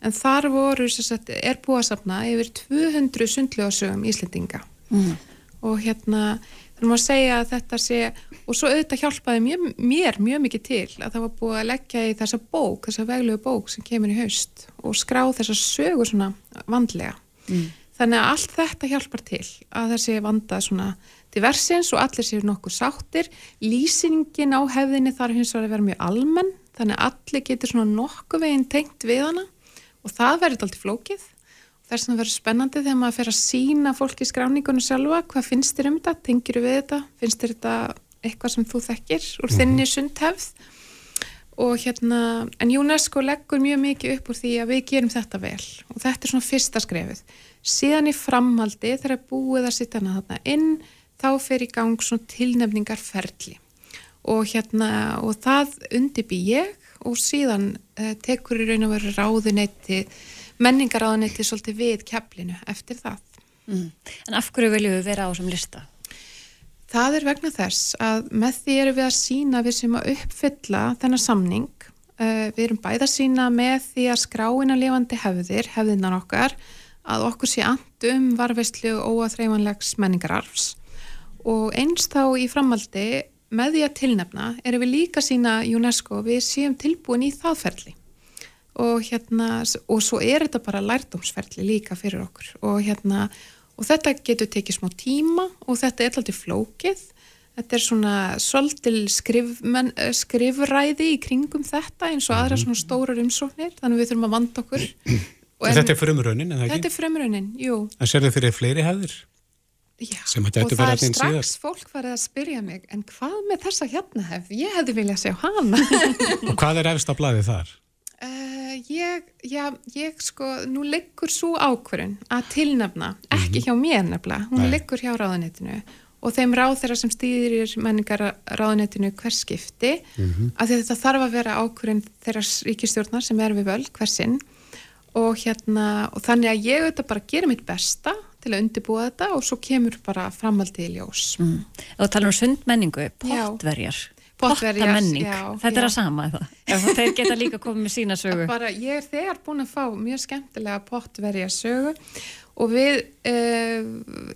En þar voru, sagt, er búið að sapna yfir 200 sundljóðsögum Íslendinga mm. og hérna Þannig að segja að þetta sé, og svo auðvitað hjálpaði mér, mér mjög mikið til að það var búið að leggja í þessa bók, þessa veglegu bók sem kemur í haust og skrá þessa sögur svona vandlega. Mm. Þannig að allt þetta hjálpar til að þessi vanda svona diversins og allir séu nokkuð sáttir. Lýsingin á hefðinni þarf hins vegar að vera mjög almenn, þannig að allir getur svona nokkuð veginn tengt við hana og það verður alltaf flókið þess að það verður spennandi þegar maður fer að sína fólki skráningunum sjálfa, hvað finnst þér um þetta tengir við þetta, finnst þér þetta eitthvað sem þú þekkir úr mhm. þinni sundhefð og hérna en UNESCO leggur mjög mikið upp úr því að við gerum þetta vel og þetta er svona fyrsta skrefið síðan í framhaldi þegar búið að sitta hana þarna inn þá fer í gang svona tilnefningarferli og hérna og það undibí ég og síðan eh, tekur í raun og veru ráðunetti menningaráðanetti svolítið við keflinu eftir það. Mm. En af hverju viljum við vera á þessum lista? Það er vegna þess að með því erum við að sína við sem að uppfylla þennar samning. Uh, við erum bæða að sína með því að skráina lifandi hefðir, hefðinnan okkar, að okkur sé andum varveistlu og óaþreifanlegs menningararfs. Og einst þá í framaldi með því að tilnefna erum við líka sína UNESCO við séum tilbúin í þaðferðli og hérna og svo er þetta bara lærdómsferðli líka fyrir okkur og hérna og þetta getur tekið smá tíma og þetta er alltaf flókið þetta er svona svolítil skrif, eh, skrifræði í kringum þetta eins og aðra mhm. svona stórar umsóknir þannig við þurfum að vanda okkur <clears throat> en, Þetta er frumraunin, en það ekki? Þetta er frumraunin, jú En sér þau fyrir fleiri hefðir? Já, og það er strax síðar. fólk farið að spyrja mig en hvað með þessa hérna hef? Ég hefði viljað sjá hana <laughs> Og hvað er efst að blæði þar? Uh, ég já, ég sko, nú liggur svo ákvörun að tilnefna, ekki hjá mér nefnilega, hún Nei. liggur hjá ráðanettinu og þeim ráð þeirra sem stýðir menningar ráðanettinu hver skipti, af því að þetta þarf að vera ákvörun þeirra ríkistjórnar sem er við völd hversinn og hérna, og þannig að ég auðvitað bara gera mitt besta til að undirbúa þetta og svo kemur bara framaldið í ljós. Mm. Og tala um sundmenningu, Já. pottverjar. Pottverjar, Pottamenning, já, þetta er já. að sama þeir geta líka komið með sína sögu. <laughs> bara, ég er þegar búin að fá mjög skemmtilega pottverja sögu og við uh,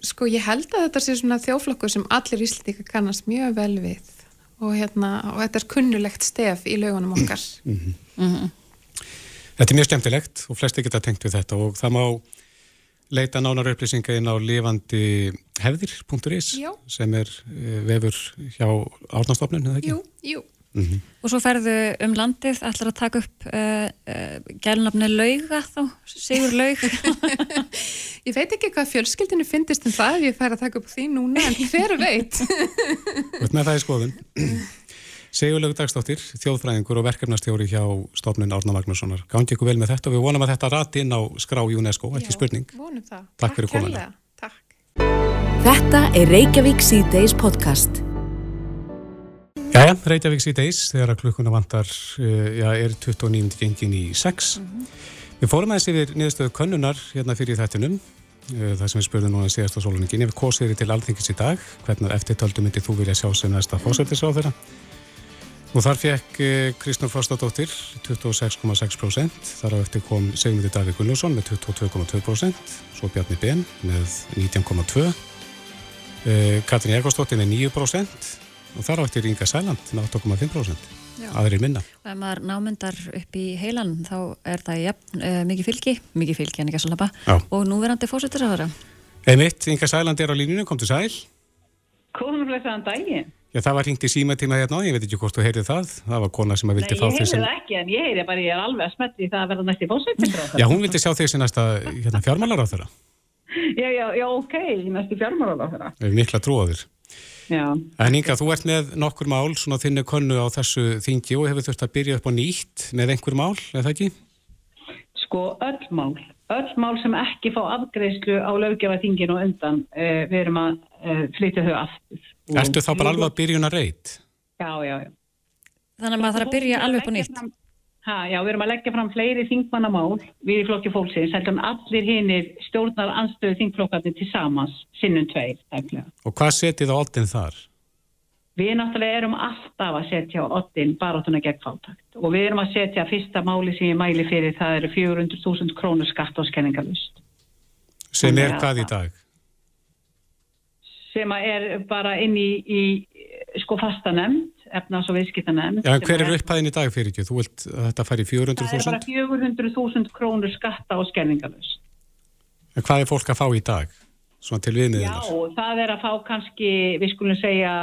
sko ég held að þetta sé svona þjóflokkur sem allir íslendingar kannast mjög vel við og hérna og þetta er kunnulegt stef í laugunum okkar. Þetta er mjög skemmtilegt og flesti geta tengt við þetta og það má leita nánar upplýsinga inn á lifandi hefðir.is Já. sem er uh, vefur hjá árnastofnun, eða ekki? Jú, jú Og svo ferðu um landið, ætlar að taka upp uh, uh, gælnafni lauga þá, Sigur laug. <laughs> Ég veit ekki hvað fjölskyldinu finnist um það ef ég fær að taka upp því núna en hver veit Þú ert með það í skoðun. <laughs> Sigurlegu Dagsdóttir, þjóðfræðingur og verkefnastjóri hjá stofnun Árna Magnússonar. Gangi ykkur vel með þetta og við vonum að þetta rati inn á skrá UNESCO, ekki Já, spurning. vonum það. Takk fyrir komuna. kærlega. Takk Þetta er Reykjavík C-Days podcast. Jæja, Reykjavík síðdeis, þegar að klukkuna vantar, uh, já, er 29. gengin í 6. Við fórum aðeins yfir niðurstöðu könnunar hérna fyrir þættinum, uh, það sem við spurðum núna síðast á sóluningin. Ef kosið þér til alþingis í dag, hvernig eftirtöldu myndir þú vilja sjá sem næsta fósættisráð þeirra? Og þar fekk Kristnur Frostadóttir 26,6%, þar á eftir kom Sigmundur Davík Gunnljósson með 22,2%, svo Bjarni Ben með 19,2%, uh, Katrín Jakobsdóttir með 9%, og þar á eftir Inga Sæland með 8,5% Já. aðrir minna. Og ef maður námyndar upp í heilan þá er það jafn, uh, mikið fylgi, mikið fylgi en ekki að slappa og núverandi fósittisraðara. einmitt, Inga Sæland er á línunum, kom til sæl Góðan og blessaðan daginn. Já, það var hringt í símatíma hérna á, ég veit ekki hvort þú heyrið það það var kona sem að Nei, vildi ég fá heyri þig sem það ekki, en ég heyri bara, ég er alveg að smetti það að verða næsti fósveitin. Já, hún vildi sjá þig sem næsta hérna, fjármálar á þeirra já, já, já, ok, næsti fjármálar á þeirra. við mikla trúaður Já, En Inga, þú ert með nokkur mál svona þinni könnu á þessu þingi og hefur þurft að byrja upp á nýtt með einhver mál, er það ekki? sko, öll mál, öll mál sem ekki fá afgreyslu á löggefaþinginu og undan, uh, við erum að uh, flytja þau aftur. Ertu þá bara alveg að byrjun að reyt? Já, já, já. Þannig að maður þarf að byrja alveg upp á nýtt. Ha, já, við erum að leggja fram fleiri þingmannamál við í flokki fólksins, heldur en allir hinnir stjórnar anstöðu þingflokkarnir til samans, sinnum tveir, tæklega. Og hvað setið á oddin þar? Við náttúrulega erum alltaf að setja á oddin baráttuna gegn fátakt og við erum að setja fyrsta máli sem ég mæli fyrir það eru 400.000 krónur skatt og skenningalust Sem er hvað í dag? Sem er bara inn í, í sko fasta nefnd, efnars og viðskipta nefnd. Já, en hver er upphæðin í dag fyrir ekki? Þú vilt að þetta færi Það er bara 400.000? 400.000 krónur skatta og skenningalust. En hvað er fólk að fá í dag? Svona til Já, viðmiðinar. það er að fá kannski, við skulum segja,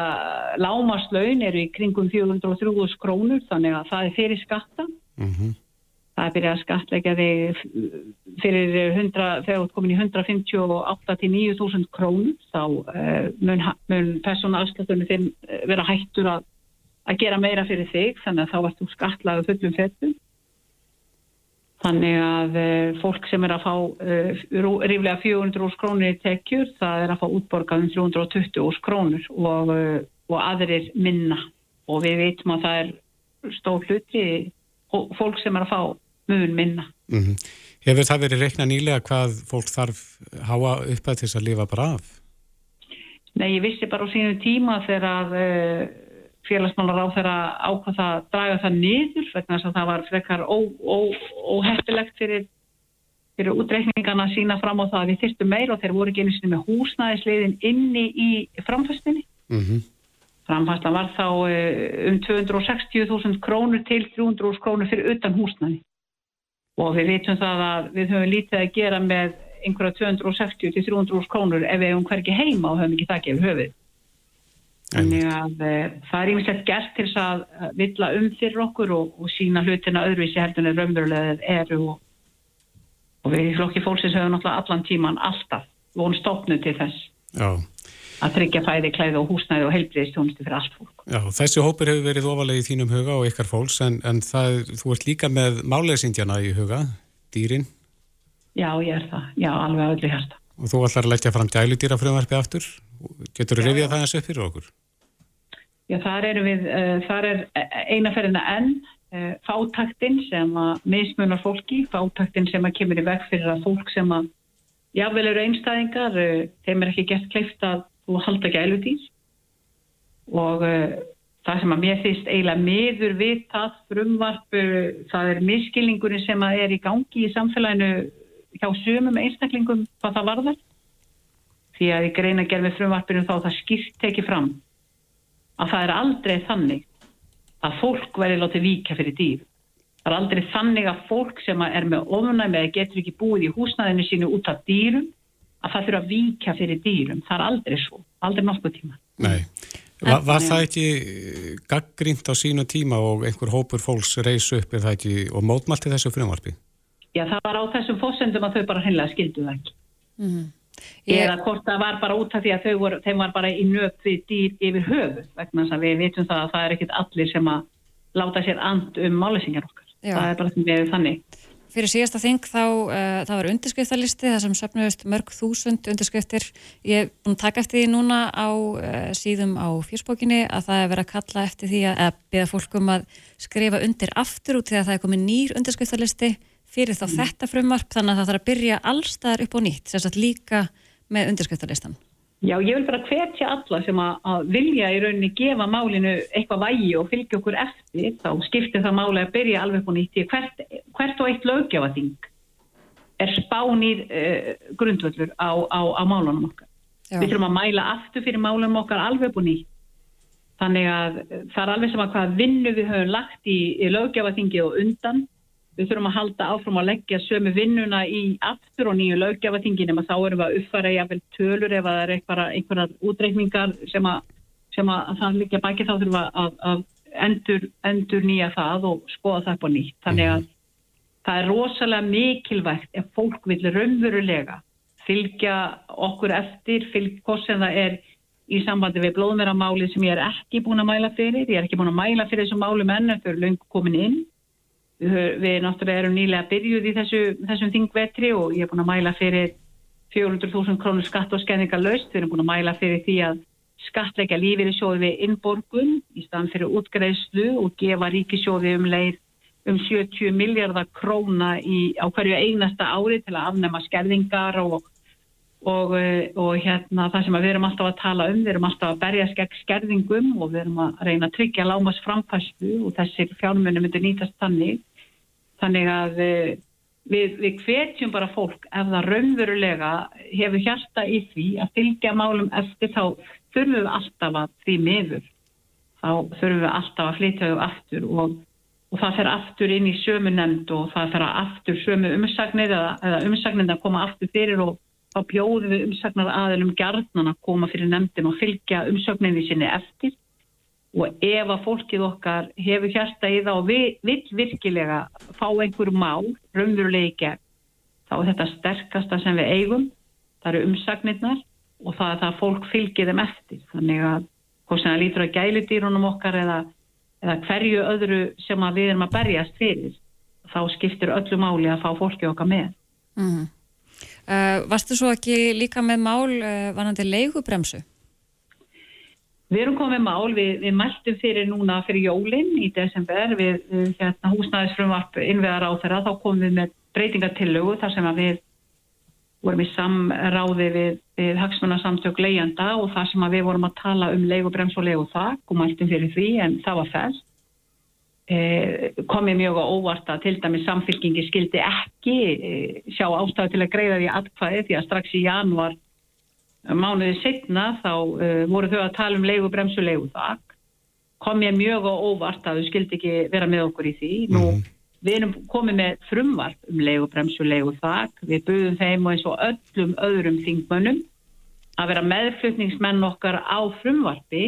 lámaslaun eru í kringum 403.000 krónur, þannig að það er fyrir skatta. Mm Það er byrjað að skattleggja þig fyrir 100, þegar þú ert komin í 158 til 9.000 krónur þá uh, mun, mun persónuafsláttunni þinn eh, vera hættur að, að gera meira fyrir þig þannig að þá ert þú skattlaðu fullum fettum. Þannig að uh, fólk sem er að fá uh, ríflega 400 krónur í tekjur það er að fá útborgað um 320 krónur og, og aðrir minna og við veitum að það er stór hluti fólk sem er að fá mun minna. -hmm. Hefur það verið reikna nýlega hvað fólk þarf háa upp að þess að lifa bara af? Nei, ég vissi bara á sínu tíma þegar að uh, félagsmálar á þeirra ákvað það að draga það niður vegna þess að það var frekar óheppilegt fyrir, fyrir útreikningana að sína fram á það að við þyrstum meir og þeir voru ekki einu sinni með húsnæðisliðin inni í framfæstinni. Mm Framfæslan var þá uh, um 260.000 krónur til 300.000 krónur fyrir utan húsnæði. Og við vitum það að við höfum lítið að gera með einhverja 260 til 300.000 krónur ef við hefum hverki heima og höfum ekki það gefið höfuð. Þannig að e, það er ímislegt gert til þess að villa um fyrir okkur og, og sína hlutina öðruvísi heldur en raunverulega eru og, og við í flokki fólksins höfum náttúrulega allan tíman alltaf von stopnu til þess. Já. Að tryggja fæði, klæði og húsnæði og heilbriðistjónustu fyrir allt fólk. Já, þessi hópur hefur verið ofalega í þínum huga og ykkar fólks en, en það, þú ert líka með málegsindjana í huga, dýrin. Já, ég er það. Já, alveg öllu hérsta. Og þú ætlar að leggja fram gæludýra frumvarfi aftur. Getur þú rifjað það eins upp fyrir okkur? Já, þar við, uh, þar er einaferðina enn uh, fátaktinn sem að mismunar fólki, fátaktinn sem að kemur í veg fyrir að fólk sem að jável eru einstæðingar, uh, þeim er ekki gett kleift að þú halda gæludýr og það sem að mér finnst eiginlega miður við það frumvarp, það er miskilningurinn sem að er í gangi í samfélaginu hjá sumum einstaklingum hvað það varðar því að í greina með frumvarpinu þá það skipt tekið fram að það er aldrei þannig að fólk verði látið vika fyrir dýr. Það er aldrei þannig að fólk sem er með ofnæmi eða getur ekki búið í húsnæðinu sínu út af dýrum að það þurfa að vika fyrir dýrum. Það er aldrei svo, aldrei nokkuð tíma. Nei, var, var það ekki gaggrínt á sínu tíma og einhver hópur fólks reysu upp ekki, og mótmalti þessu frumvarpi? Já, það var á þessum fósendum að þau bara hennilega skildu það ekki. Mm -hmm. Ég... Eða hvort það var bara út af því að voru, þeim var bara í nöp við dýr yfir höfu vegna þess að við vitum það að það er ekkit allir sem að láta sér and um málesingar okkar. Já. Það er bara þannig. Fyrir síðasta þing þá, uh, það var undirskriftalisti þar sem söpnuðust mörg þúsund undirskriftir. Ég er búin að taka eftir því núna á uh, síðum á fjörsbókinni að það er verið að kalla eftir því að, að beða fólkum að skrifa undir aftur út að það er komið nýr undirskriftalisti fyrir þá mm. þetta frumvarp þannig að það þarf að byrja allstaðar upp á nýtt, sérstaklega líka með undirskriftarlistan. Já, ég vil bara hvetja alla sem að, vilja í rauninni gefa málinu eitthvað vægi og fylgja okkur eftir, þá skiptir það máli að byrja alveg upp á nýtt. Hvert, hvert og eitt löggefating er spánir uh, grundvöldur á, á, á málunum okkar. Já. Við þurfum að mæla aftur fyrir málunum okkar alveg upp á nýtt. Þannig að það er alveg sem að hvað vinnu við höfum lagt í, í löggefatingi og undan Við þurfum að halda áfram að leggja sömu vinnuna í aftur og nýju löggefatingin en þá erum við að uppfæra jáfnvel tölur ef það er einhverjar útreikningar sem að, sem að það líka baki þá þurfum við að, að endur, endur nýja það og skoða það upp á nýtt. Þannig að það er rosalega mikilvægt ef fólk vil raunverulega fylgja okkur eftir, fylgja hvort sem það er í sambandi við blóðmeramáli sem ég er ekki búin að mæla fyrir. Ég er ekki búin að mæla fyrir þessum málum enn en þau eru lengur komin inn Við, náttúrulega erum nýlega byrjuð í þessu, þessum þingvetri og ég er búin að mæla fyrir 400.000 krónur skatt og skenninga laust. Við erum búin að mæla fyrir því að skattleika lífið er sjóði við innborgun í staðan fyrir útgreðslu og gefa ríkisjóði um leið um 70 miljardar króna í, á hverju einasta ári til að afnema skerðingar og, og, og hérna, það sem við erum alltaf að tala um. Við erum alltaf að berja skegg skerðingum og við erum að reyna að tryggja lámas framfæslu og þessir fjármunni myndir nýtast þannig Þannig að eh, við, við hvetjum bara fólk ef það raunverulega hefur hjarta í því að fylgja málum eftir þá þurfum við alltaf að því miður. Þá þurfum við alltaf að flytja þau aftur og, og það fer aftur inn í sömu nefnd og það fer aftur sömu umsagnir eða, eða umsagnir að koma aftur fyrir og þá bjóðum við umsagnar aðeilum gerðnan að koma fyrir nefndin og fylgja umsagninni sinni eftir. Og ef að fólkið okkar hefur hérsta í það og vil virkilega fá einhver mál raunverulega í gegn þá er þetta sterkasta sem við eigum. Það eru umsagnirnar og það er það að fólk fylgir þeim eftir. Þannig að hvort sem það lítur að gæludýrunum okkar eða, eða hverju öðru sem við erum að berjast fyrir þá skiptir öllu máli að fá fólkið okkar með. Mm uh, Varstu svo ekki líka með mál uh, vanandi leigubremsu? Við erum komið mál, við, við mæltum fyrir núna fyrir jólinn í desember við, hérna, húsnæðisfrumvarp innveðar á þeirra, þá komum við með breytingatillögu þar sem við vorum í samráði við, við hagsmunarsamtök leiðanda og þar sem við vorum að tala um leigubrems og leiguþak og mæltum fyrir því en það var fæst. E, komið mjög á óvart að til dæmi samfélkingi skildi ekki e, sjá ástæðu til að greiða því atkvæði því að strax í januar mánuðið setna þá voru þau að tala um leigu bremsu leigu þak kom ég mjög á óvart að þau skildi ekki vera með okkur í því. Nú mm. við erum komið með frumvarp um leigu bremsu leigu þak við buðum þeim og eins og öllum öðrum þingmönnum að vera meðflutningsmenn okkar á frumvarpi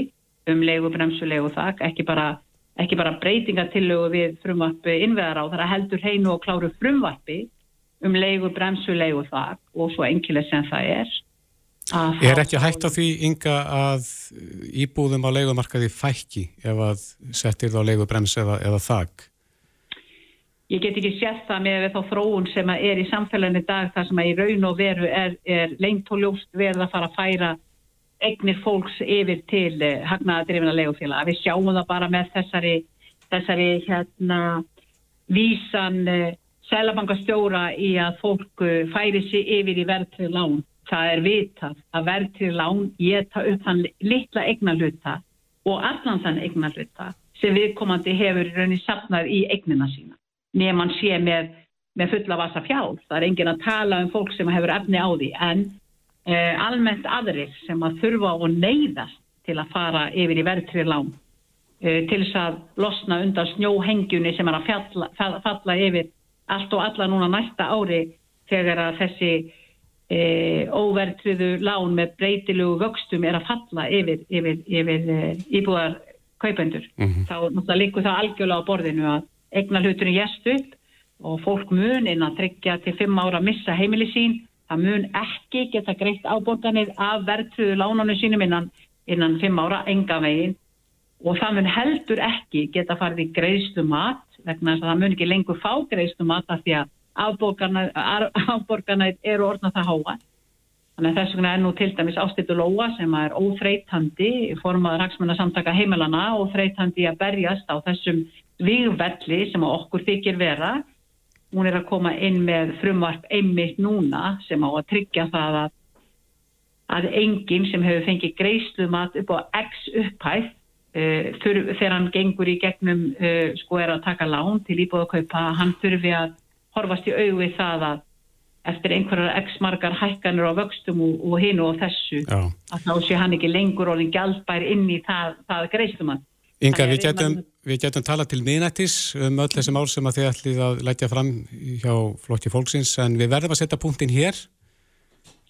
um leigu bremsu leigu þak ekki bara, ekki bara breytingatillögu við frumvarpi innveðar á þar að heldur heinu og kláru frumvarpi um leigu bremsu leigu þak og svo engileg sem það er Er ekki hægt á því ynga að íbúðum á leigumarkaði fækki ef að settir það á leigubrems eða, eða þak? Ég get ekki sett það með þá þróun sem er í samfélaginu dag þar sem að í raun og veru er, er lengt og ljóst verið að fara að færa eignir fólks yfir til uh, hagnaðadrifina leigufélag. Við sjáum það bara með þessari, þessari hérna, vísan uh, selabankastjóra í að fólk uh, færi sig yfir í verðtrið lán. Það er vitað að verðtrið lán geta upp þann litla eignarluta og allan þann eignarluta sem viðkomandi hefur í rauninni safnað í eignina sína nema hann sé með, með fulla vasa fjál. Það er enginn að tala um fólk sem hefur efni á því en eh, almennt aðrir sem að þurfa og neyðast til að fara yfir í verðtrið lán eh, til þess að losna undan snjóhengjunni sem er að fjalla, falla, falla yfir allt og alla núna næsta ári þegar að þessi e, óvertriðu lán með breytilegu vöxtum er að falla yfir, yfir, yfir e, íbúðar kaupendur. Þá náttúrulega líkur það algjörlega á borðinu að eignar hluturinn gæst upp og fólk mun innan tryggja til fimm ára að missa heimili sín. Það mun ekki geta greitt áborganir af vertriðu lánanu sínum innan, innan fimm ára enga veginn og það mun heldur ekki geta farið í greiðslu mat vegna þess að það mun ekki lengur fá greiðslu mat af því að afborgarnæð eru orðna það háa. Þannig að þess vegna er nú til dæmis Ástýttu Lóa sem er óþreytandi formað raksmennar samtaka heimilana og þreytandi að berjast á þessum vigvelli sem okkur þykir vera. Hún er að koma inn með frumvarp einmitt núna sem á að tryggja það að, að enginn sem hefur fengið greiðslumat upp á X upphæð uh, þurf, þegar hann gengur í gegnum uh, sko er að taka lán til íbúðakaupa, hann þurfi að horfast í við það að eftir einhverjar x margar hækkanir á vöxtum og, og hinu og þessu Já. að þá sé hann ekki lengur orðin gjaldbær inn í það, það greiðslumann. Inga, við getum, við- við getum talað til miðnættis um öll þessi mál sem að þið ætlið að leggja fram hjá flokki fólksins en við verðum að setja punktin hér.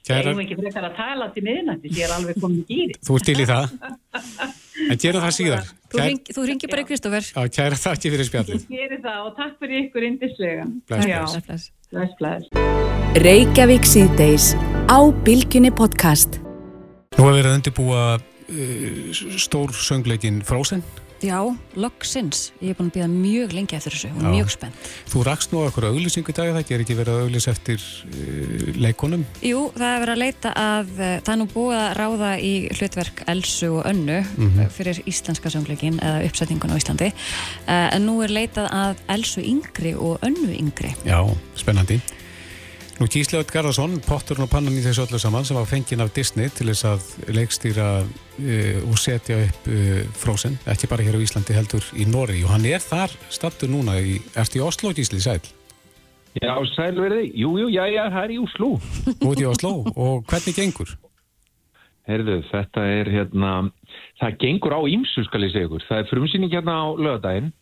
Kæra... Kæra, Ég ekki frekar að tala til miðnættis, ég er alveg komin í gýri. þú ert til í það. En gerum það síðar. Þú, Kær, ring, þú ringir bara í Kristófer. á, kæra þakki fyrir spjallið. Ég geri það og takk fyrir ykkur indislega. Bless, Já, bless. Bless. bless, bless. Reykjavík síðdeis á Bilginni podcast. Nú hefur verið að undirbúa stór söngleikin Frozen. Já, loksins. Ég er búin að býða mjög lengi eftir þessu og Já. mjög spennt. Þú rakst nú okkur auðlýsingu í dag, það ger ekki verið að auðlýsa eftir uh, leikonum. Jú, það er verið að leita að, eh, það er nú búið að ráða í hlutverk Elsu og Önnu Mhm. eh, fyrir íslenska söngleikin eða uppsetningun á Íslandi. Eh, En nú er leitað að Elsu yngri og Önnu yngri. Já, spennandi. Nú Gísleot Garðarsson, potturinn og pannan í þessu öllu saman sem var fenginn af Disney til þess að leikstýra uh, og setja upp uh, Frozen, ekki bara hér á Íslandi heldur í Nóri og hann er þar stattur núna, í, ertu í Oslo Gísli sæl? Já, sælverði. Jú, jú, já, já, það er í Úslú. Út í Oslo og hvernig gengur? Herðu, þetta er hérna, það gengur á ímsu, skal ég segja ykkur. Það er frumsýning hérna á lögadaginn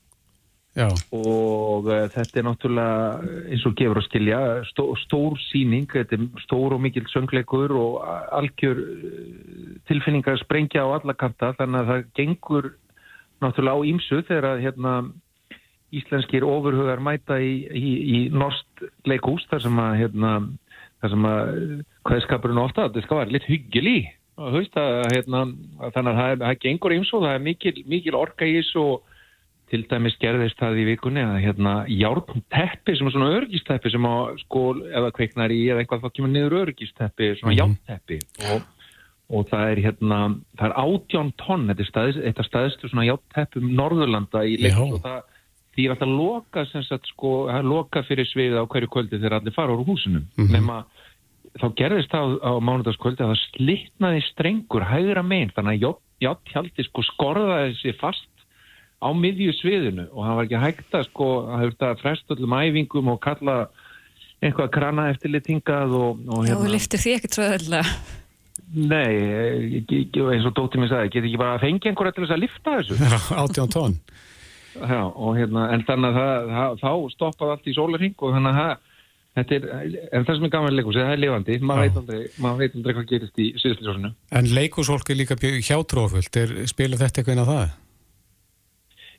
Já, og uh, þetta er náttúrulega, eh, eins og gefur að skilja, stó, stór síning, þetta er stór og mikill söngleikur og algjör uh, tilfinningar sprengja á alla kanta, þannig að það gengur náttúrulega á ímsu þegar að hérna íslenskir ofurhugar mæta í, í, í norsk leikhús þar sem að hérna, þar sem að hvaðskapurinn ofta, þetta skal vera litt hyggili að hérna að þannig að það, er, það gengur ímsu og það er mikil, mikil orka í þessu og til dæmis gerðist það í vikunni að hérna járnteppi sem er svona örgisteppi sem sko eða kveiknar í eða eitthvað þá kemur niður örgisteppi svona Mhm. járnteppi og, og það er hérna það er átján tonn þetta er staðist, staðistu svona járnteppum Norðurlanda í leikt Já. og það því er alltaf loka sem sagt sko það loka fyrir sviðið á hverju kvöldi þegar allir fara úr húsinu Mhm. nema þá gerðist það á, á mánudagskvöldi að það slitnaði strengur hægra megin þannig að játthjaldi sko skorðaði sig fast á miðju sviðinu og það var ekki hægt að sko að hefur þetta frest öllum æfingum og kalla einhvað krana eftir litingað og, og Já, þú liftir því ekkert svo öll nei, ekki, ekki, eins og Dóttir minn sagði, geti ekki bara að fengja einhverja til þess að lifta þessu átján tónn. Já, og hérna, en þannig að það, það, þá stoppaði allt í sólarhing og þannig að þetta er, en það sem er gaman leikus, það er lifandi, maður veit aldrei, maður veit aldrei hvað gerist í síðustljósinu. En leikúsfólk er líka hjátrófullt, er spilur þetta eitthvað inn á það?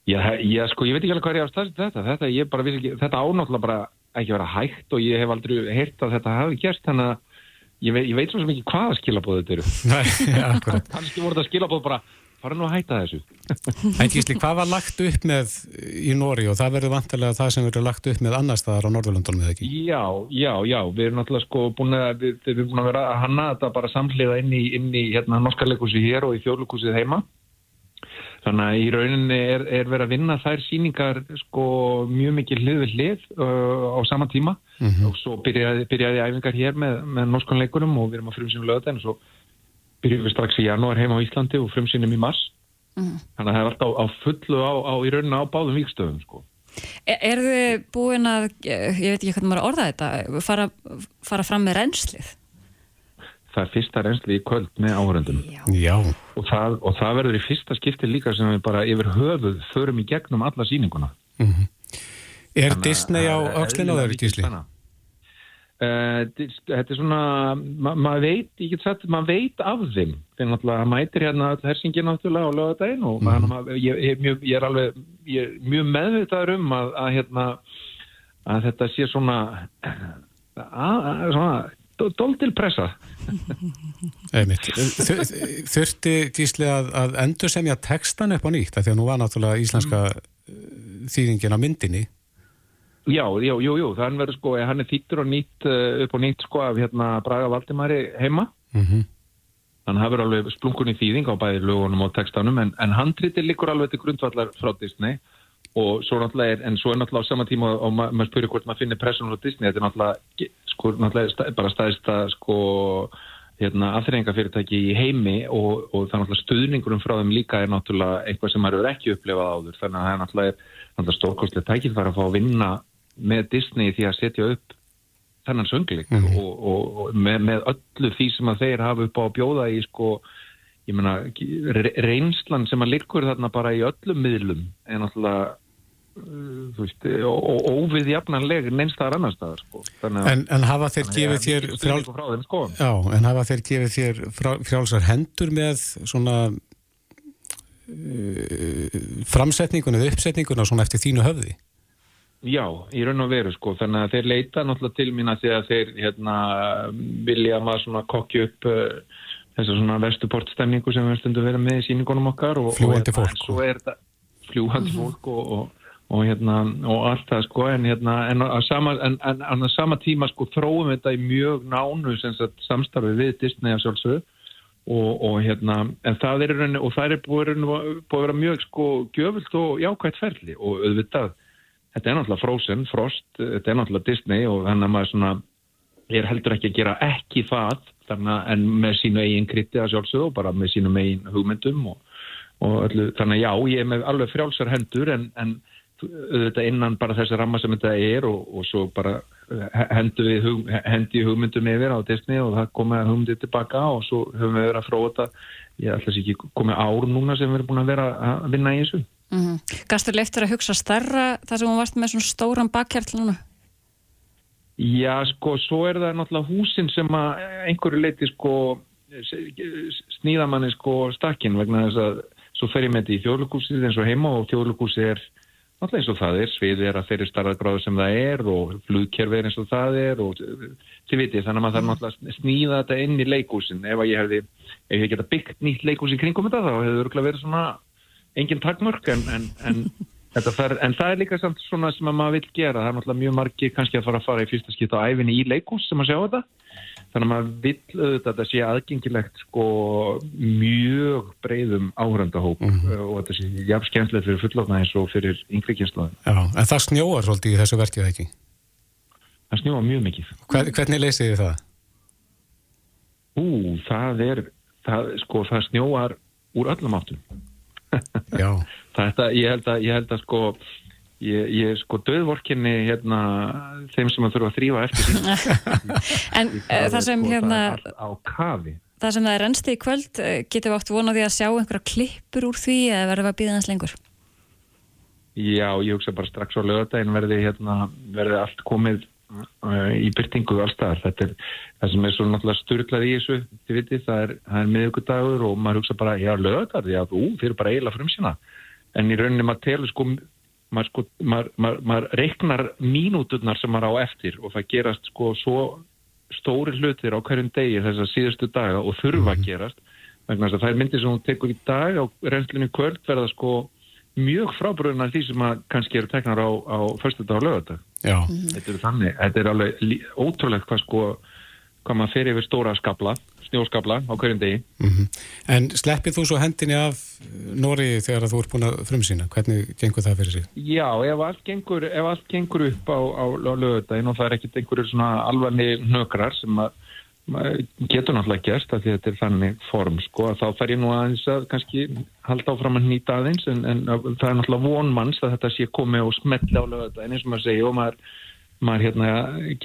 Já, já, sko, ég veit ekki alveg hvað er ég á staðsett þetta, þetta, bara ekki, þetta ánáttúrulega bara ekki vera hægt og ég hef aldrei heyrt að þetta hafi gerst, þannig að ég veit, ég veit svo ekki hvaða skilabóð þetta eru. <laughs> Nei, akkurat. Kannski voru þetta skilabóð bara, fara nú að hætta þessu. <laughs> En Gísli, hvað var lagt upp með í Nóri og það verður vantilega það sem verður lagt upp með annar staðar á Norðurlandunum eða ekki? Já, já, já, við erum náttúrulega sko búin að, við, við erum búin að vera að hanna þetta bara samhliða inn í, inn í hérna norska leikúsi hér og í þjóðleikúsið heima. Þannig að í rauninni er, er verið að vinna þær síningar sko mjög mikið hlið við hlið uh, á sama tíma Mm -hmm. og svo byrjaði, byrjaði æfingar hér með, með norskan leikurum og við erum að frumsýnum löðan og svo byrjum við strax í janúar heima á Íslandi og frumsýnum í mars. Mhm. Þannig að það er alltaf á, á fullu á, á í rauninni á báðum vikstöðum sko. Er, er þið búin að, ég veit ekki hvernig maður orða þetta, fara, fara fram með reynslið? Það er fyrsta reynsli í kvöld með áhöröndum. Já. Og það, og það verður í fyrsta skipti líka sem við bara yfir höfuð förum í gegnum alla síninguna. Er Þannig að Disney á er öxlinu á þeirri Gísli? Uh, þetta er svona ma maður veit, ég get sagt maður veit af þeim, þegar náttúrulega mætir hérna hersingin náttúrulega á lögadaginn og mm. maður, ég, ég, ég, ég er alveg ég er mjög meðvitaður um að, að hérna að þetta sé svona <clears throat> að, að, svona dóltil pressa. Þurfti Gísli að, að endur semja textan upp á nýtt því að nú var náttúrulega íslenska mm. þýðingin á myndinni. Já, já, jú, jú, þann verður sko, hann er þýttur og nýtt uh, upp og nýtt sko af hérna Braga Valdimari heima. Mm að það verður alveg splunkunni þýðing á bæði lögunum og textanum en, en handriti liggur alveg til grundvallar frá Disney. Og svo náttúrulega er, en svo er náttúrulega á sama tíma og ma maður spyrir hvort maður finnir pressun á Disney, þetta er náttúrulega, sko, náttúrulega bara staðista sko hérna aðþreyingafyrirtæki í heimi og, og það er náttúrulega stuðningurum frá þeim líka er náttúrulega eitthvað sem maður ekki upplefað áður. Þannig að það er náttúrulega, stórkostlega tækifæri að fá að vinna með Disney því að setja upp þennan söngleik og, og, og með, með öllu því sem að þeir hafa upp á að bjóða í sko, ég meina, re- reynslan sem að liggur þarna bara í öllum miðlum er náttúrulega og, og óviðjafnanleg neinstaðar annar staðar sko. En, en hafa þeir gefið þér frjál... þeim, sko. Já, en hafa þeir gefið þér frjálsar hendur með svona uh, framsetningun eða uppsetninguna svona eftir þínu höfði? Já, í raun og veru sko, þannig að þeir leita náttúrulega til mín að að þeir hérna, vilja maður svona kokki upp uh, þessa svona vestuportstemningu sem við stundum verið með í síningunum okkar og, Fljúgandi og, hérna, fólk, en svo er þetta fljúhandi fólk og, og, og, hérna, og allt það sko en, hérna, en, á sama, en, en, en sama tíma sko þróum við þetta í mjög nánu samstarfi við Disney að sjálfsögðu. Og, og hérna en það er rauninni og það er búið, búið að vera mjög sko gjöfult og jákvægt ferli. Og auðvitað þetta er náttúrulega Frozen, Frost, þetta er náttúrulega Disney og þannig að maður svona er heldur ekki að gera ekki það þannig að en með sínu eigin krytti að sjálfsögðu og bara með sínum eigin hugmyndum og, og öllu, þannig að já, ég er með alveg frjálsar hendur en, en auðvitað innan bara þessi ramma sem þetta er og, og svo bara eh, hendu við hug, hendi hugmyndum yfir á Disney og það komið hugmyndið tilbaka og svo höfum við verið að fróða þetta ég ætla þess ekki komið ár núna sem við erum búin að vera að vinna í þessu Mm -hmm. Gastur leiftur að hugsa starra þar sem hún varst með svona stóran bakkjarl núna? Já, sko, svo er það náttúrulega húsin sem að einhverju leiti sko snýða manni sko stakkin vegna þess að svo fer ég með þetta í þjóðlugúsið eins og heima og þjóðlugúsið er náttúrulega eins og það er, sviðið er að þeirri starðagráðu sem það er og flugkerfi er eins og það er og þið vitið, þannig að maður þarf náttúrulega að snýða þetta inn í leikúsin ef að ég hefði, ef ég geta byggt nýtt leikús í kringum þetta þá hefði örgulega verið svona engin takmörk en, en, en, <laughs> fer, en það er líka samt svona sem að maður vil gera. Það er náttúrulega mjög margi kannski að fara að fara í fyrsta skipt á æfinni í leikús sem að sjá þetta þannig að maður vil auðvitað að þetta sé aðgengilegt sko mjög breyðum áhörandahóp og þetta sé jafn skemmtilegt fyrir fullofna eins og fyrir yngri kynslaðin Já, en það snjóar svolítið í þessu verkið ekki? Það snjóar mjög mikið. Hvern, Hvernig leysið þið það? Ú, það er það, sko, það snjóar úr öllum áttum. Já. <laughs> Þetta, ég held að, ég held að sko ég, ég er sko döðvorkinni hérna þeim sem að þurfa að þrýfa eftir sín <laughs> En uh, það sem sko, hérna það á kafi það sem það er ennsti í kvöld uh, getum við átt vonað því að sjá einhverja klippur úr því eða verðum við að býða hans lengur? Já, ég hugsa bara strax á lögadaginn verði hérna, verði allt komið uh, í byrtingu allstaðar. Þetta er það sem er svo náttúrulega styrlað í þessu, þið vitið, það er, er miðugudagur og maður hugsa bara, já, lögadagur, já, þú, eru bara eiginlega frumsina. En í rauninni maður telur sko, maður sko, maður, maður, maður reiknar mínúturnar sem maður á eftir og það gerast sko svo stóri hlutir á hverjum degi þessar síðustu daga og þurfa að gerast vegna þess að það er myndir sem hún tekur í dag á reynslunni kvöld verða sko mjög frábröðunar því sem að kannski eru teknar á, á förstu dag og lögadag. Já. Þetta er þannig, þetta er alveg ótrúlegt hvað sko, hvað maður fer yfir stóra skabla, snjóskabla á hverjum degi. Mm En sleppið þú svo hendinni af Nóri þegar þú ert búin að frumsýna? Hvernig gengur það fyrir sig? Já, ef allt gengur, ef allt gengur upp á, á, á lögadaginn og það er ekkit einhverju svona alvarni nökrar sem að maður getur náttúrulega gerst að þetta er þannig form sko að þá fer ég nú aðeins að kannski halda áfram að nýta aðeins en, en að það er náttúrulega vonmanns að þetta sé komið og smetli á lögadaginn eins og maður segja og maður, maður hérna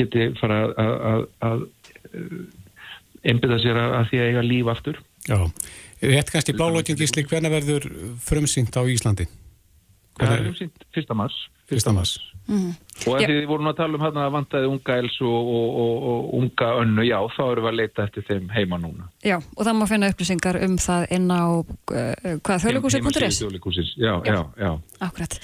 geti fara að, að einbyða sér að, því að eiga líf aftur. Já. Rétt kannski blálókin gísli, hvernig verður frumsýnt á Íslandi? Er um sínt fyrsta mars. Fyrsta mars. Mm. Og Já. að þið vorum að tala um hérna að vantaði unga Elsu og, og, og, og unga Önnu, já, þá erum við að leita eftir þeim heima núna. Já, og það má finna upplýsingar um það inn á uh, hvað þjóðleikúsið.is Heimasíðu Þjóðleikhússins, Já, já, já. Akkurat.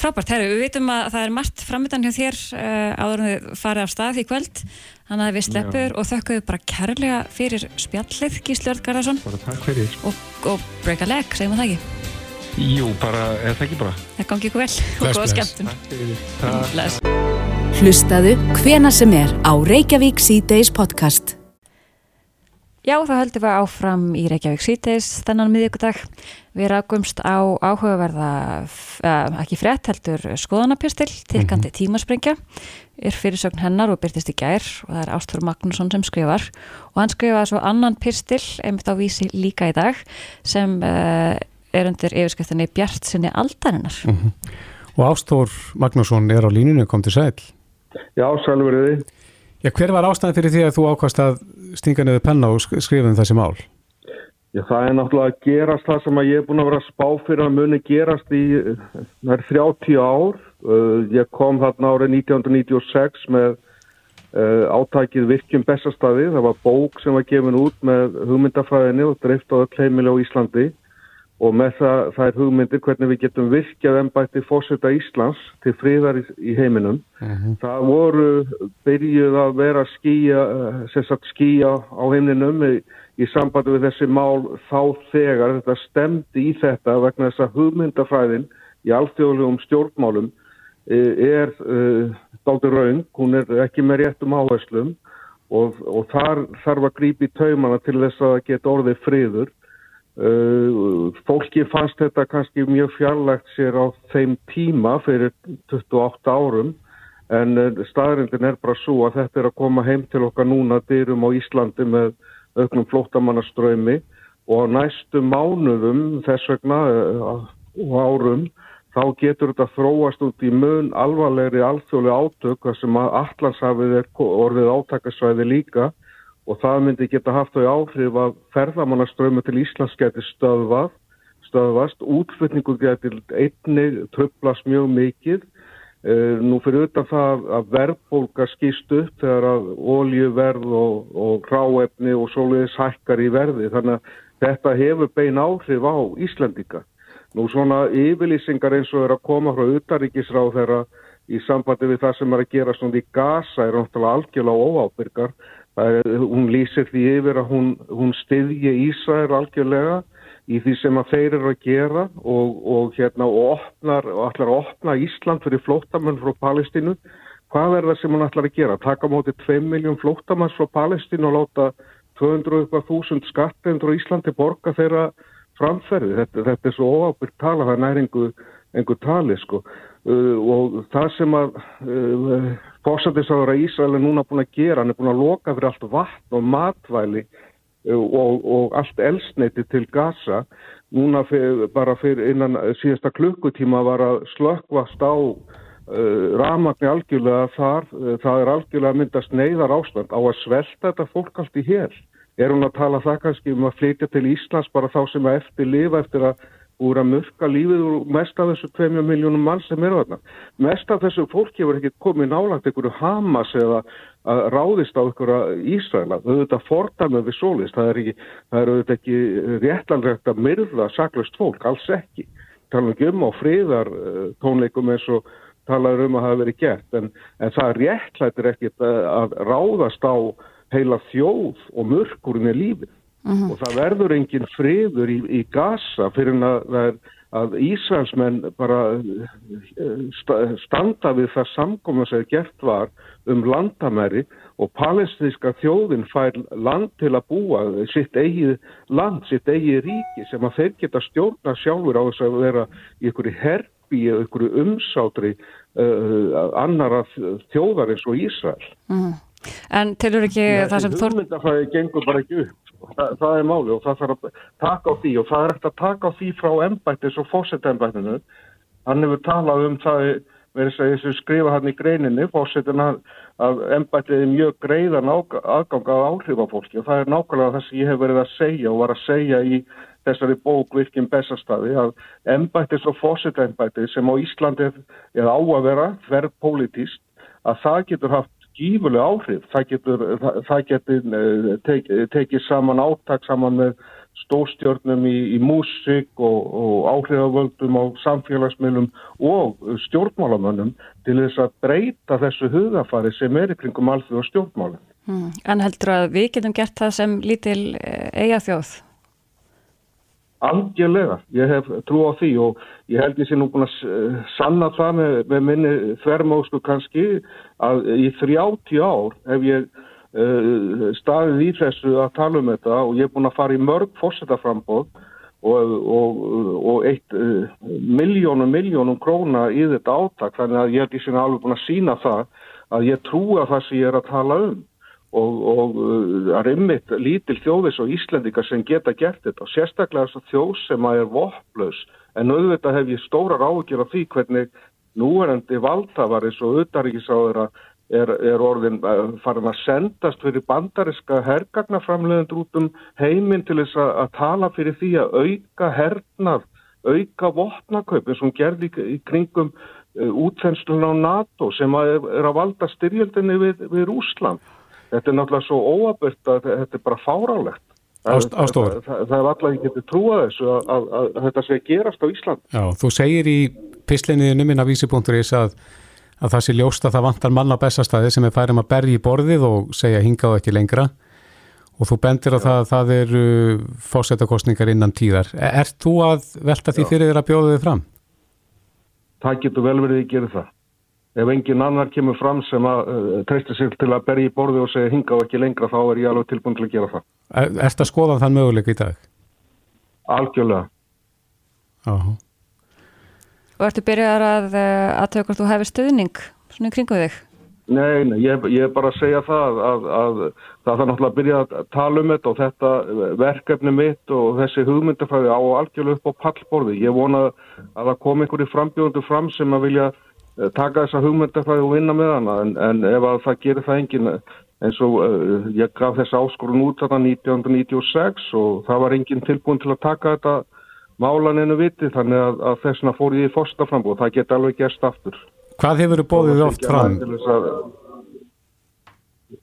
Frábært, herru, við veitum að það er margt framöndan hjá þér uh, áður en þið farið af stað í kvöld þannig að við sleppur og þökkum bara kærlega fyrir spjallið Gísli Örd Garðarsson Bara takk fyrir. og, og break a leg, segjum við það ekki Jú, bara, er það ekki bara? það gangi ykkur vel og góða skemmtun. Hlustaðu hvena sem er á Reykjavík C-Days podcast. Já, þá höldum við áfram í Reykjavík síðdeis þennan miðjöggudag. Við rakumst á áhugaverða, uh, ekki frétt heldur, skoðanapistil, tilkandi tímasprengja, er fyrirsögn hennar og byrtist í gær og það er Ástfur Magnússon sem skrifar og hann skrifaði svo annan pistil, einmitt á vísi líka í dag, sem uh, er undir yfirskriftinni Bjart sinni aldarinnar. Og Ástór Magnússon er á línunni, kom til sæl. Já, sælveriði. Já, hver var ástæðan fyrir því að þú ákvast að stinga niður penna og sk- skrifa um þessi mál? Já, það er náttúrulega að gerast það sem að ég er búin að vera spá fyrir að muni gerast í nær 30 ár. Uh, ég kom þarna árið 1996 með uh, átækið virkjum bestastadi. Það var bók sem var gefin út með hugmyndafræðinni og dreift á öll heimili á Íslandi og með það, það er hugmyndir hvernig við getum virkjað ennbætti fórseta Íslands til friðar í, í heiminum. Það voru byrjuð að vera skýja, sagt skýja á heimlinum í, í sambandi við þessi mál þá þegar þetta stemdi í þetta vegna þess að hugmyndafræðin í alþjóðlegum stjórnmálum eh, er uh, dálítið raung, hún er ekki með réttum áherslum og, og þar þarf að grípa í taumana til þess að geta orðið friður. Uh, fólki fannst þetta kannski mjög fjarlægt sér á þeim tíma fyrir 28 árum en uh, staðrindin er bara svo að þetta er að koma heim til okkar núna dyrum á Íslandi með auknum flóttamannaströymi og á næstu mánuðum þess vegna og árum þá getur þetta þróast út í mun alvarlegri alþjóðlega átök sem allansafið er orðið átakasvæði líka og það myndi geta haft þau áhrif að ferðamannaströmu til Íslands geti stöðvað, stöðvast, útflutningu geti einnig tröflast mjög mikið. Uh, nú fyrir utan það að verðbólka skýst upp þegar að oljuverð og, og ráefni og svoleiðis hækkar í verði þannig að þetta hefur bein áhrif á Íslandika. Nú svona yfirlýsingar eins og er að koma frá utaríkisráð þeirra í sambandi við það sem er að gera svona í gasa er náttúrulega algjörlega óábyrgar. Hún lýsir því yfir að hún, hún styðji Ísrael algjörlega í því sem að þeir eru að gera og, og, hérna, og, opnar, og ætlar að opna Ísland fyrir flóttamenn frá Palestínu. Hvað er það sem hún ætlar að gera? Taka móti 2 miljón flóttamanns frá Palestínu og láta 200 eitthvað þúsund skattendur á Íslandi borga þeirra framferði. Þetta, þetta er svo óábyrgt tala, það er næringu einhver tali sko. Uh, og það sem að uh, fórsættisáður að Ísrael er núna búin að gera, hann er búin að loka fyrir allt vatn og matvæli uh, og, og allt elsneiti til Gaza. Núna fyr, bara fyrir innan síðasta klukkutíma var að slökkvast á uh, ramagni algjörlega þar. Uh, það er algjörlega að myndast neyðar ástand á að svelta þetta fólk allt í hér. Er hún að tala það kannski um að flytja til Íslands bara þá sem að eftir lifa eftir að úr að mörka lífið úr mest af þessu 2 miljónum mann sem eru þarna. Mest af þessu fólki hefur ekki komið nálagt einhverju Hamas eða ráðist á einhverja Ísraela. Þau auðvitað fordæmið við sólist. Það er, ekki, það er auðvitað ekki réttanlegt að myrða saklust fólk, alls ekki. Tala ekki um á friðar uh, tónleikum eins og talaður um að það hafi verið gert. En, en það réttlætir ekkit að, að ráðast á heila þjóð og mörkurinn er lífið Mhm. og það verður engin friður í, í Gaza fyrir að, að, Ísraelsmenn bara eh, sta- standa við það samkomna sem gert var um landamæri og palestinska þjóðin fær land til að búa sitt eigið land, sitt eigið ríki sem að þeir geta stjórna sjálfur á þess að vera í einhverju herbi eða einhverju umsátri uh, annara þjóðar eins og Ísrael. Mhm. En tilur ekki það sem Þór... Hugmyndafræði gengur bara ekki upp. Það, það er máli og það þarf að taka á því og það er eftir að taka á því frá embættis og fósettembættinu. Hann hefur talað um það, verið að þessu skrifa hann í greininni, fósettin að, embættið er mjög greiðan aðgang að áhrifafólki og það er nákvæmlega það sem ég hef verið að segja og var að segja í þessari bók virkinn bestastadi að embættis og fósettembætti sem á Íslandi er á að vera að það getur haft gífuleg áhrif. Það getur, það, það getur eh, tek, tekið saman áttak saman með stórstjórnum í, í músik og, og áhrifavöldum á samfélagsmiðlum og stjórnmálamönnum til þess að breyta þessu hugafari sem er í kringum alþjóð og stjórnmálum. Mm. En heldur að við getum gert það sem lítil eiga þjóð? Algjörlega, ég hef trú á því og ég held ég sé nú búin að eh, sanna það með, með minni þvermóðsku kannski að í 30 ár hef ég uh, staðið í þessu að tala um þetta og ég er búin að fara í mörg fórsetaframbóð og, og, og eitt uh, miljónum, miljónum króna í þetta áttak þannig að ég held ég sé alveg búin að sína það að ég trúa það sem ég er að tala um og, og það er ymmit lítil þjóðis og Íslendingar sem geta gert þetta og sérstaklega þess að þjóð sem að er vopplaus en auðvitað hef ég stórar áhugjur af því hvernig núverandi valdhafar eins og auðaríkisáður er, er orðin farin að sendast fyrir bandariska hergagnaframleðendur út um heiminn til þess að, að tala fyrir því að auka hernað, auka og hún gerði í, kringum uh, útfennslun á NATO sem að er, er að valda styrjöldinni við, við Rúsland þetta er náttúrulega svo óaböld að þetta er bara fárálegt. Ást, það, það, það er alltaf ekki til trúa þessu að, að, að, að þetta sé að gerast á Ísland. Já, þú segir í pislinniðinu minna vísi.is að, að það sé ljóst að það vantar mann á bestastæði sem er færum að berja í borðið og segja hingað ekki lengra og þú bendir á það að það eru fórsetakostningar innan tíðar. Er, ert þú að velta því fyrir þér að bjóða þið fram? Það getur vel verið að gera það ef engin annar kemur fram sem að uh, treysta sér til að berja í borði og segja hinga og ekki lengra þá er ég alveg tilbúin til að gera það. Er, erst að skoða þann möguleika í dag? Algjörlega. Áhú. Og ertu byrjar að aðtöða hvort þú hefur stuðning svona í kringu þig? Nei, nei, ég, ég er bara að segja það að, að það þarf náttúrulega að byrja að tala um þetta og þetta verkefni mitt og þessi hugmyndafræði á algjörlega upp á pallborði. Ég vona að það kom einhverju frambjóðundu fram sem að vilja taka þessa hugmyndafræði og vinna með hana en, en ef að það gerir það engin eins og uh, ég gaf þessa áskorun út þarna 1996 og það var engin tilbúin til að taka þetta málaninu viti þannig að, að þessuna fór ég í fórstaframbúð það geti alveg gerst aftur Hvað hefur þið bóðið oft fram?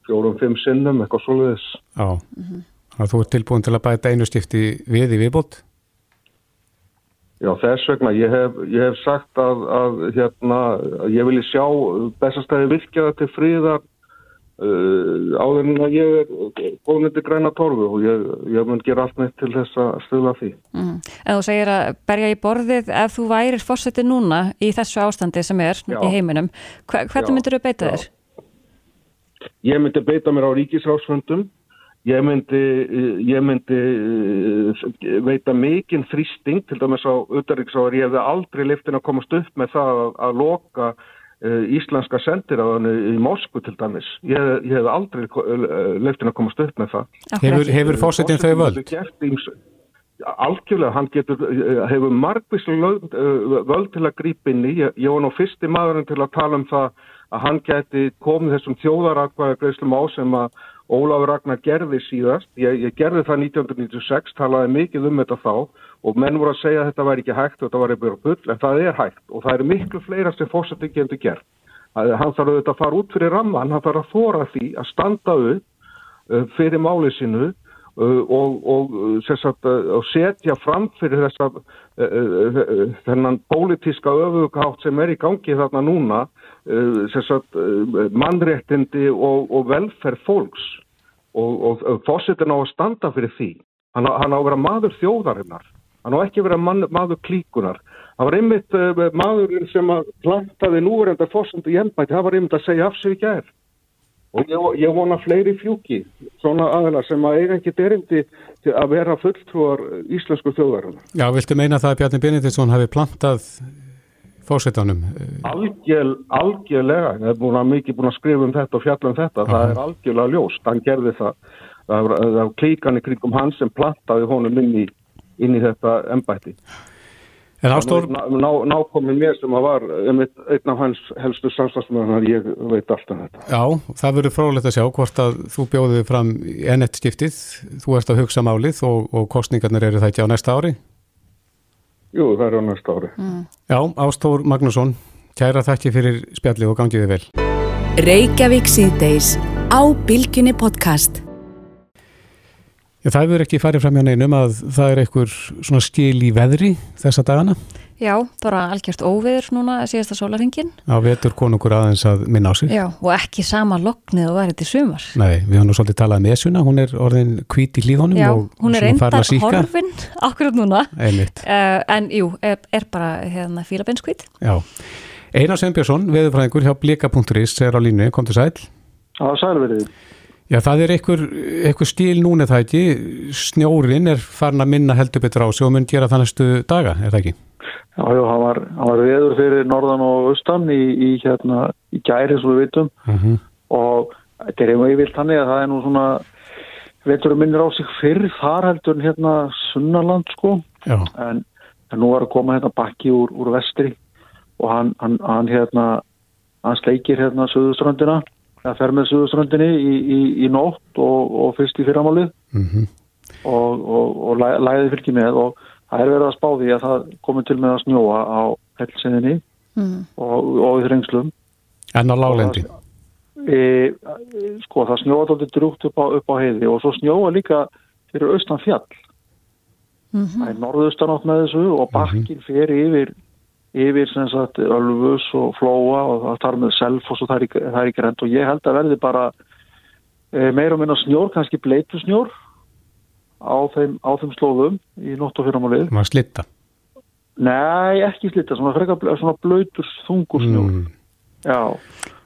Fjórum, fimm sinnum, eitthvað svoleiðis Já, mm -hmm. að þú ert tilbúin til að bæta einu stifti við í viðbót? Já, þess vegna, ég hef, ég hef sagt að, að hérna, ég vilji sjá bestastæði virkjaða til fríðar uh, áður en að ég er góðmyndi græna torfu og ég, ég mun gera allt neitt til þess að stöða því. Mm. En þú segir að berja í borðið ef þú værir fórsetið núna í þessu ástandi sem er já. í heiminum, Hver, hvernig myndur þú beita já. þér? Ég myndi beita mér á ríkisráðsfundum Ég myndi, ég myndi veita mikinn þrýsting, til dæmis á auðaríksáður, ég hefði aldrei leftin að komast upp með það að, að loka uh, íslenska sendiráðinu í Moskvu til dæmis. Ég, ég hefði aldrei leftin að komast upp með það. Hefur, hefur fórsetin þau völd? Algjörlega, hann getur, hefur margvíslega völd til að grípa inn í. Ég var nú fyrsti maðurinn til að tala um það að hann geti komið þessum þjóðarakvæða greiðslum á sem að Ólafur Ragnar gerði síðast, ég, ég gerði það 1996, talaði mikið um þetta þá og menn voru að segja að þetta væri ekki hægt og þetta var eitthvað bull, en það er hægt og það er miklu fleira sem fórsett ekki endur gert. Hann þarf auðvitað að fara út fyrir ramman, hann þarf að þóra því að standa upp uh, fyrir málið sinu uh, og, og, sagt, uh, og setja fram fyrir þess að þennan pólitíska öfugátt sem er í gangi þarna núna sagt, mannréttindi og, og velferð fólks og, og, fósitin á að standa fyrir því. Hann á, hann á að vera maður þjóðarinnar. Hann á ekki að vera man, maður klíkunar. Það var einmitt uh, maðurinn sem að plantaði núverenda fósundu í ennbæti, það var einmitt að segja af sig í gerð. Og ég, ég vona fleiri fjúki, svona aðeina sem að eiga ekki derindi að vera fulltrúar íslensku þjóðarinnar. Já, viltu meina það að Bjarni Benediktsson hafi plantað fósettanum? Algjör, algjörlega, ég hef búin að mikið búin að skrifa um þetta og fjalla um þetta, Aha. það er algjörlega ljóst, hann gerði það, það var, klíkan í kringum hans sem plantaði honum inn í, inn í þetta ennbæti. En Ástór... Ná, nákomin mér sem að var einn af hans helstu samstagsmöðunar, ég veit alltaf þetta. Já, það verður frólægt að sjá hvort að þú bjóðið fram ennett skiptið, þú ert að hugsa málið og, og kostningarnir eru það ekki á næsta ári? Jú, það eru á næsta ári. Mm. Já, Ástór Magnússon, kæra þakki fyrir spjallið og gangiði vel. Reykjavík síðdeis á Bilginni podcast. Já, það hefur ekki farið fram hjá neinum að það er einhver svona skil í veðri þessa dagana? Já, bara algjört óveður núna síðasta sólaringin. Já, vetur konungur aðeins að minna á sig. Já, og ekki sama loknið og værið til sumar. Nei, við hann nú svolítið talað með Esuna, hún er orðin hvít í hlýðunum og hún er reyndar horfin <laughs> akkurat núna. Einmitt. Uh, en jú, er, er bara hérna fílabenskvít. Já, Einar Sembjörnsson, veðurfræðingur hjá blika.is er á línu, kom til sæl. Já, sælverðið. Já, það er einhver, einhver stíl núna það ekki, snjórin er farin að minna heldur betur á sig og mun gera það næstu daga, er það ekki? Já, já, hann var, var veður fyrir norðan og austan í, í, hérna, í gæri, svo við vitum, uh mhm. -huh. og þetta er einhverjum vilt hann eða það er nú svona, veiturum minnir á sig fyrr þar heldur en hérna sunnaland, sko, en, en nú er að koma hérna bakki úr, úr vestri og hann, hann, hann hérna, hann sleikir hérna söðuströndina að fer með Suðuströndinni í, í, í nótt og, og fyrst í fyrramálið mm -hmm. og, og, og læ, læði fylgji með og það er verið að spá því að það komi til með að snjóa á helsinni mm. og í þrengslum En á lálendi? E, sko það snjóa alltaf drúgt upp á, upp á heiði og svo snjóa líka fyrir austan fjall mm -hmm. það er norðustan átt með þessu og mhm. bakkin fyrir yfir yfir sem sagt Ölfus og Flóa og það tar með Selfoss og það er, er ekki reynd og ég held að verði bara e, meira og minna snjór, kannski bleitu snjór á þeim, á þeim slóðum í nótt og fyrramálið. Má slitta? Nei, ekki slitta, svona, freka, svona blöytur þungur snjór. Mm. Já.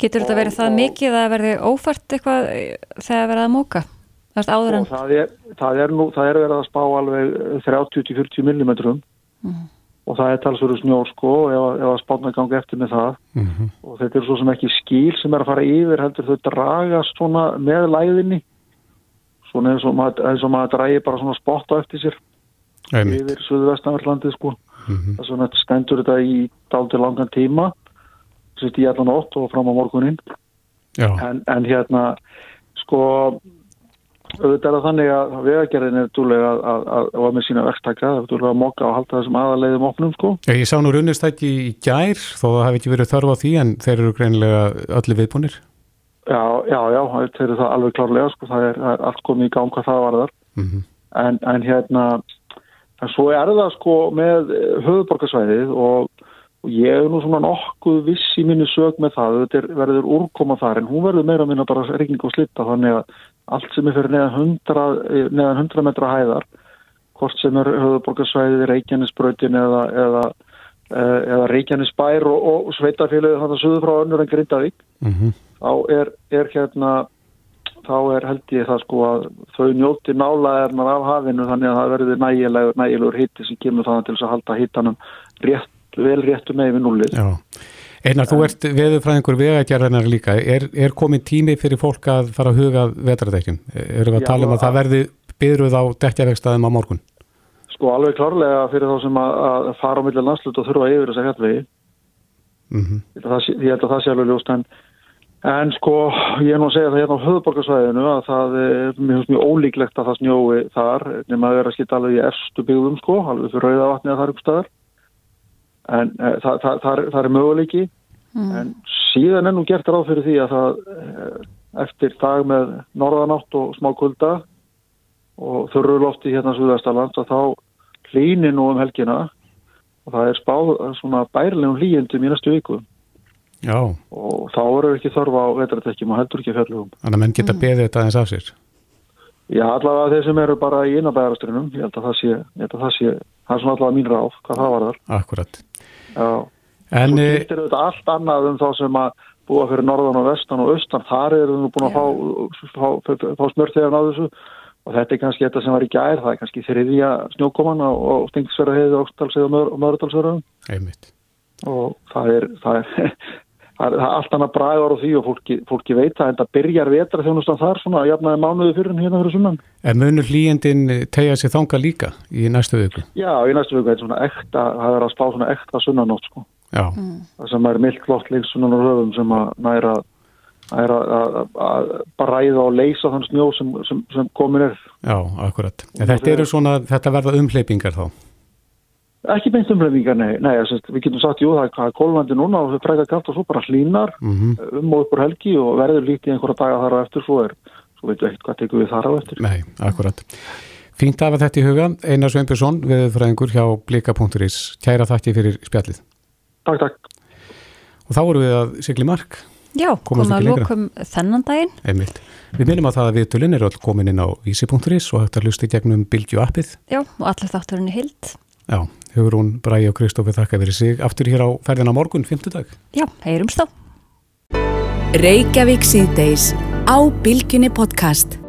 Getur þetta verið það og, mikið að verði ófært eitthvað þegar verið að móka? Það er, það, er nú, það er verið að spá alveg 30-40 millimetrum mm og það er talsverður snjór sko ef, að spána gangi eftir með það mm -hmm. og þetta er svo sem ekki skýl sem er að fara yfir heldur þau dragast svona með læðinni svona eins og maður, eins og maður dragi bara svona spotta eftir sér Einmitt. yfir Suðvestanverðlandi sko mm -hmm. þess vegna stendur þetta í daldi langan tíma sett í allan ótt og fram á morgunin en, en hérna sko auðvitað er það þannig að vegagerðin er dúlega að, að, að, að með sína verktaka, það er dúlega að móka og halda þessum aðalegðum opnum sko. Ég, ég sá nú runnistæki í gær þó það hef ekki verið þörf á því en þeir eru greinilega öllu viðbúnir. Já, já, já, þeir eru það alveg klárlega sko, það er, það er allt komið í gang hvað það var þar mm -hmm. en, en hérna en svo er það sko með höfuborgarsvæðið og, og ég er nú svona nokkuð viss í minni sög með það, þetta verður úrkoma þar en hún verður meira minna bara regning og slitta þannig að allt sem er fyrir neðan 100, neðan 100 metra hæðar hvort sem er höfuborgarsvæðið Reykjanesbröðin eða, eða, eh, eða Reykjanesbær og, og sveitafélagið þannig að suðu frá önnur en Grindavík mm -hmm. þá er, er hérna þá er held ég það sko að þau njóti nálaðarnar af hafinu þannig að það verður nægilegur, nægilegur hitti sem kemur þannig til að halda hittanum rétt, vel réttu með við nullið Já Einar, þú ert veðurfræðingur vegagerðanar líka. Er, er komin tími fyrir fólk að fara að huga vetradekjum? Erum við að Já, tala um að það verði byrjuð á dekkjavegstaðum á morgun? Sko alveg klárlega fyrir þá sem að, að fara á millir landslut og þurfa yfir þess að hértvegi. Mm -hmm. Ég held að það sé alveg ljóst en, en sko ég er nú að segja það hérna á höfuborgarsvæðinu að það er mjög, mjög ólíklegt að það snjói þar nema að vera skilt alveg í erstu byggðum sko, alveg fyrir rauðavatni að það er uppstæðar en uh, það, það, það, það er möguleiki mm. en síðan er nú gert ráð fyrir því að það uh, eftir dag með norðanátt og smá kulda og þurru lofti hérna Suðastaland og þá hlýnir nú um helgina og það er spáð svona bærlegum hlýjendum í næstu viku Já. og þá eru ekki þörfa á vetratekjum og heldur ekki fjöldlegum Þannig að menn geta mm. beðið þetta eins af sér Já, allavega þeir sem eru bara í innabæðarastrunum, ég held að það sé, að það sé, það er svona allavega mín ráð, hvað það var þar. Akkurat. En, svo eh, gildir þetta allt annað um þá sem að búa fyrir norðan og vestan og austan, þar eru nú búin að fá, fá, fá, fá smörþegan á þessu. Og þetta er kannski þetta sem var í gær, það er kannski þriðja snjókoman og, og stingsverða heiði ákstalsið og mörðalsverðum einmitt. og það er, það er, það er, allt annað bragar á því og fólki, fólki veit en það byrjar vetra þjónustan þar svona jafnaði mánuði fyrir hérna fyrir sunnan. En munur hlýjendin tegja sér þanga líka í næstu viku? Já, í næstu er ekta, það er að spá svona ekta sunnanótt sko. Já. Það sem er mildt flott líks sunnan og höfum sem að næra að, að, að bræða og leysa þann snjó sem, sem, sem komin er. Já, akkurat. En þetta eru svona, þetta verða umhleypingar þá? Ekki beint umlefingar, nei, nei sest, við getum sagt, jú, það er kólvandi núna og það fræða kallt og svo bara hlínar Mhm. um og uppur helgi og verður lítið einhverja daga þar á eftir, svo er, svo veitum við ekkert hvað tekum við þar á eftir. Nei, akkurat. Fínt að hafa þetta í huga. Einar Sveinbjörnsson, viðfræðingur hjá blika.is. Kæra þakki fyrir spjallið. Takk, takk. Og þá vorum við að sigli mark. Já, komum að lókum þennan daginn. Einmitt. Við minnum að það að viðtölinn er öll komin inn á vísi.is og hægt að lusta í gegnum Bylgju appið. Já, og allir þátturinn í hild. Já, Hugrún, Bræi og Kristófi þakka fyrir sig. Aftur hér á ferðina morgun, fymtudag. Já, heyrumst þá. Reykjavík síðdeis á Bilginni podcast.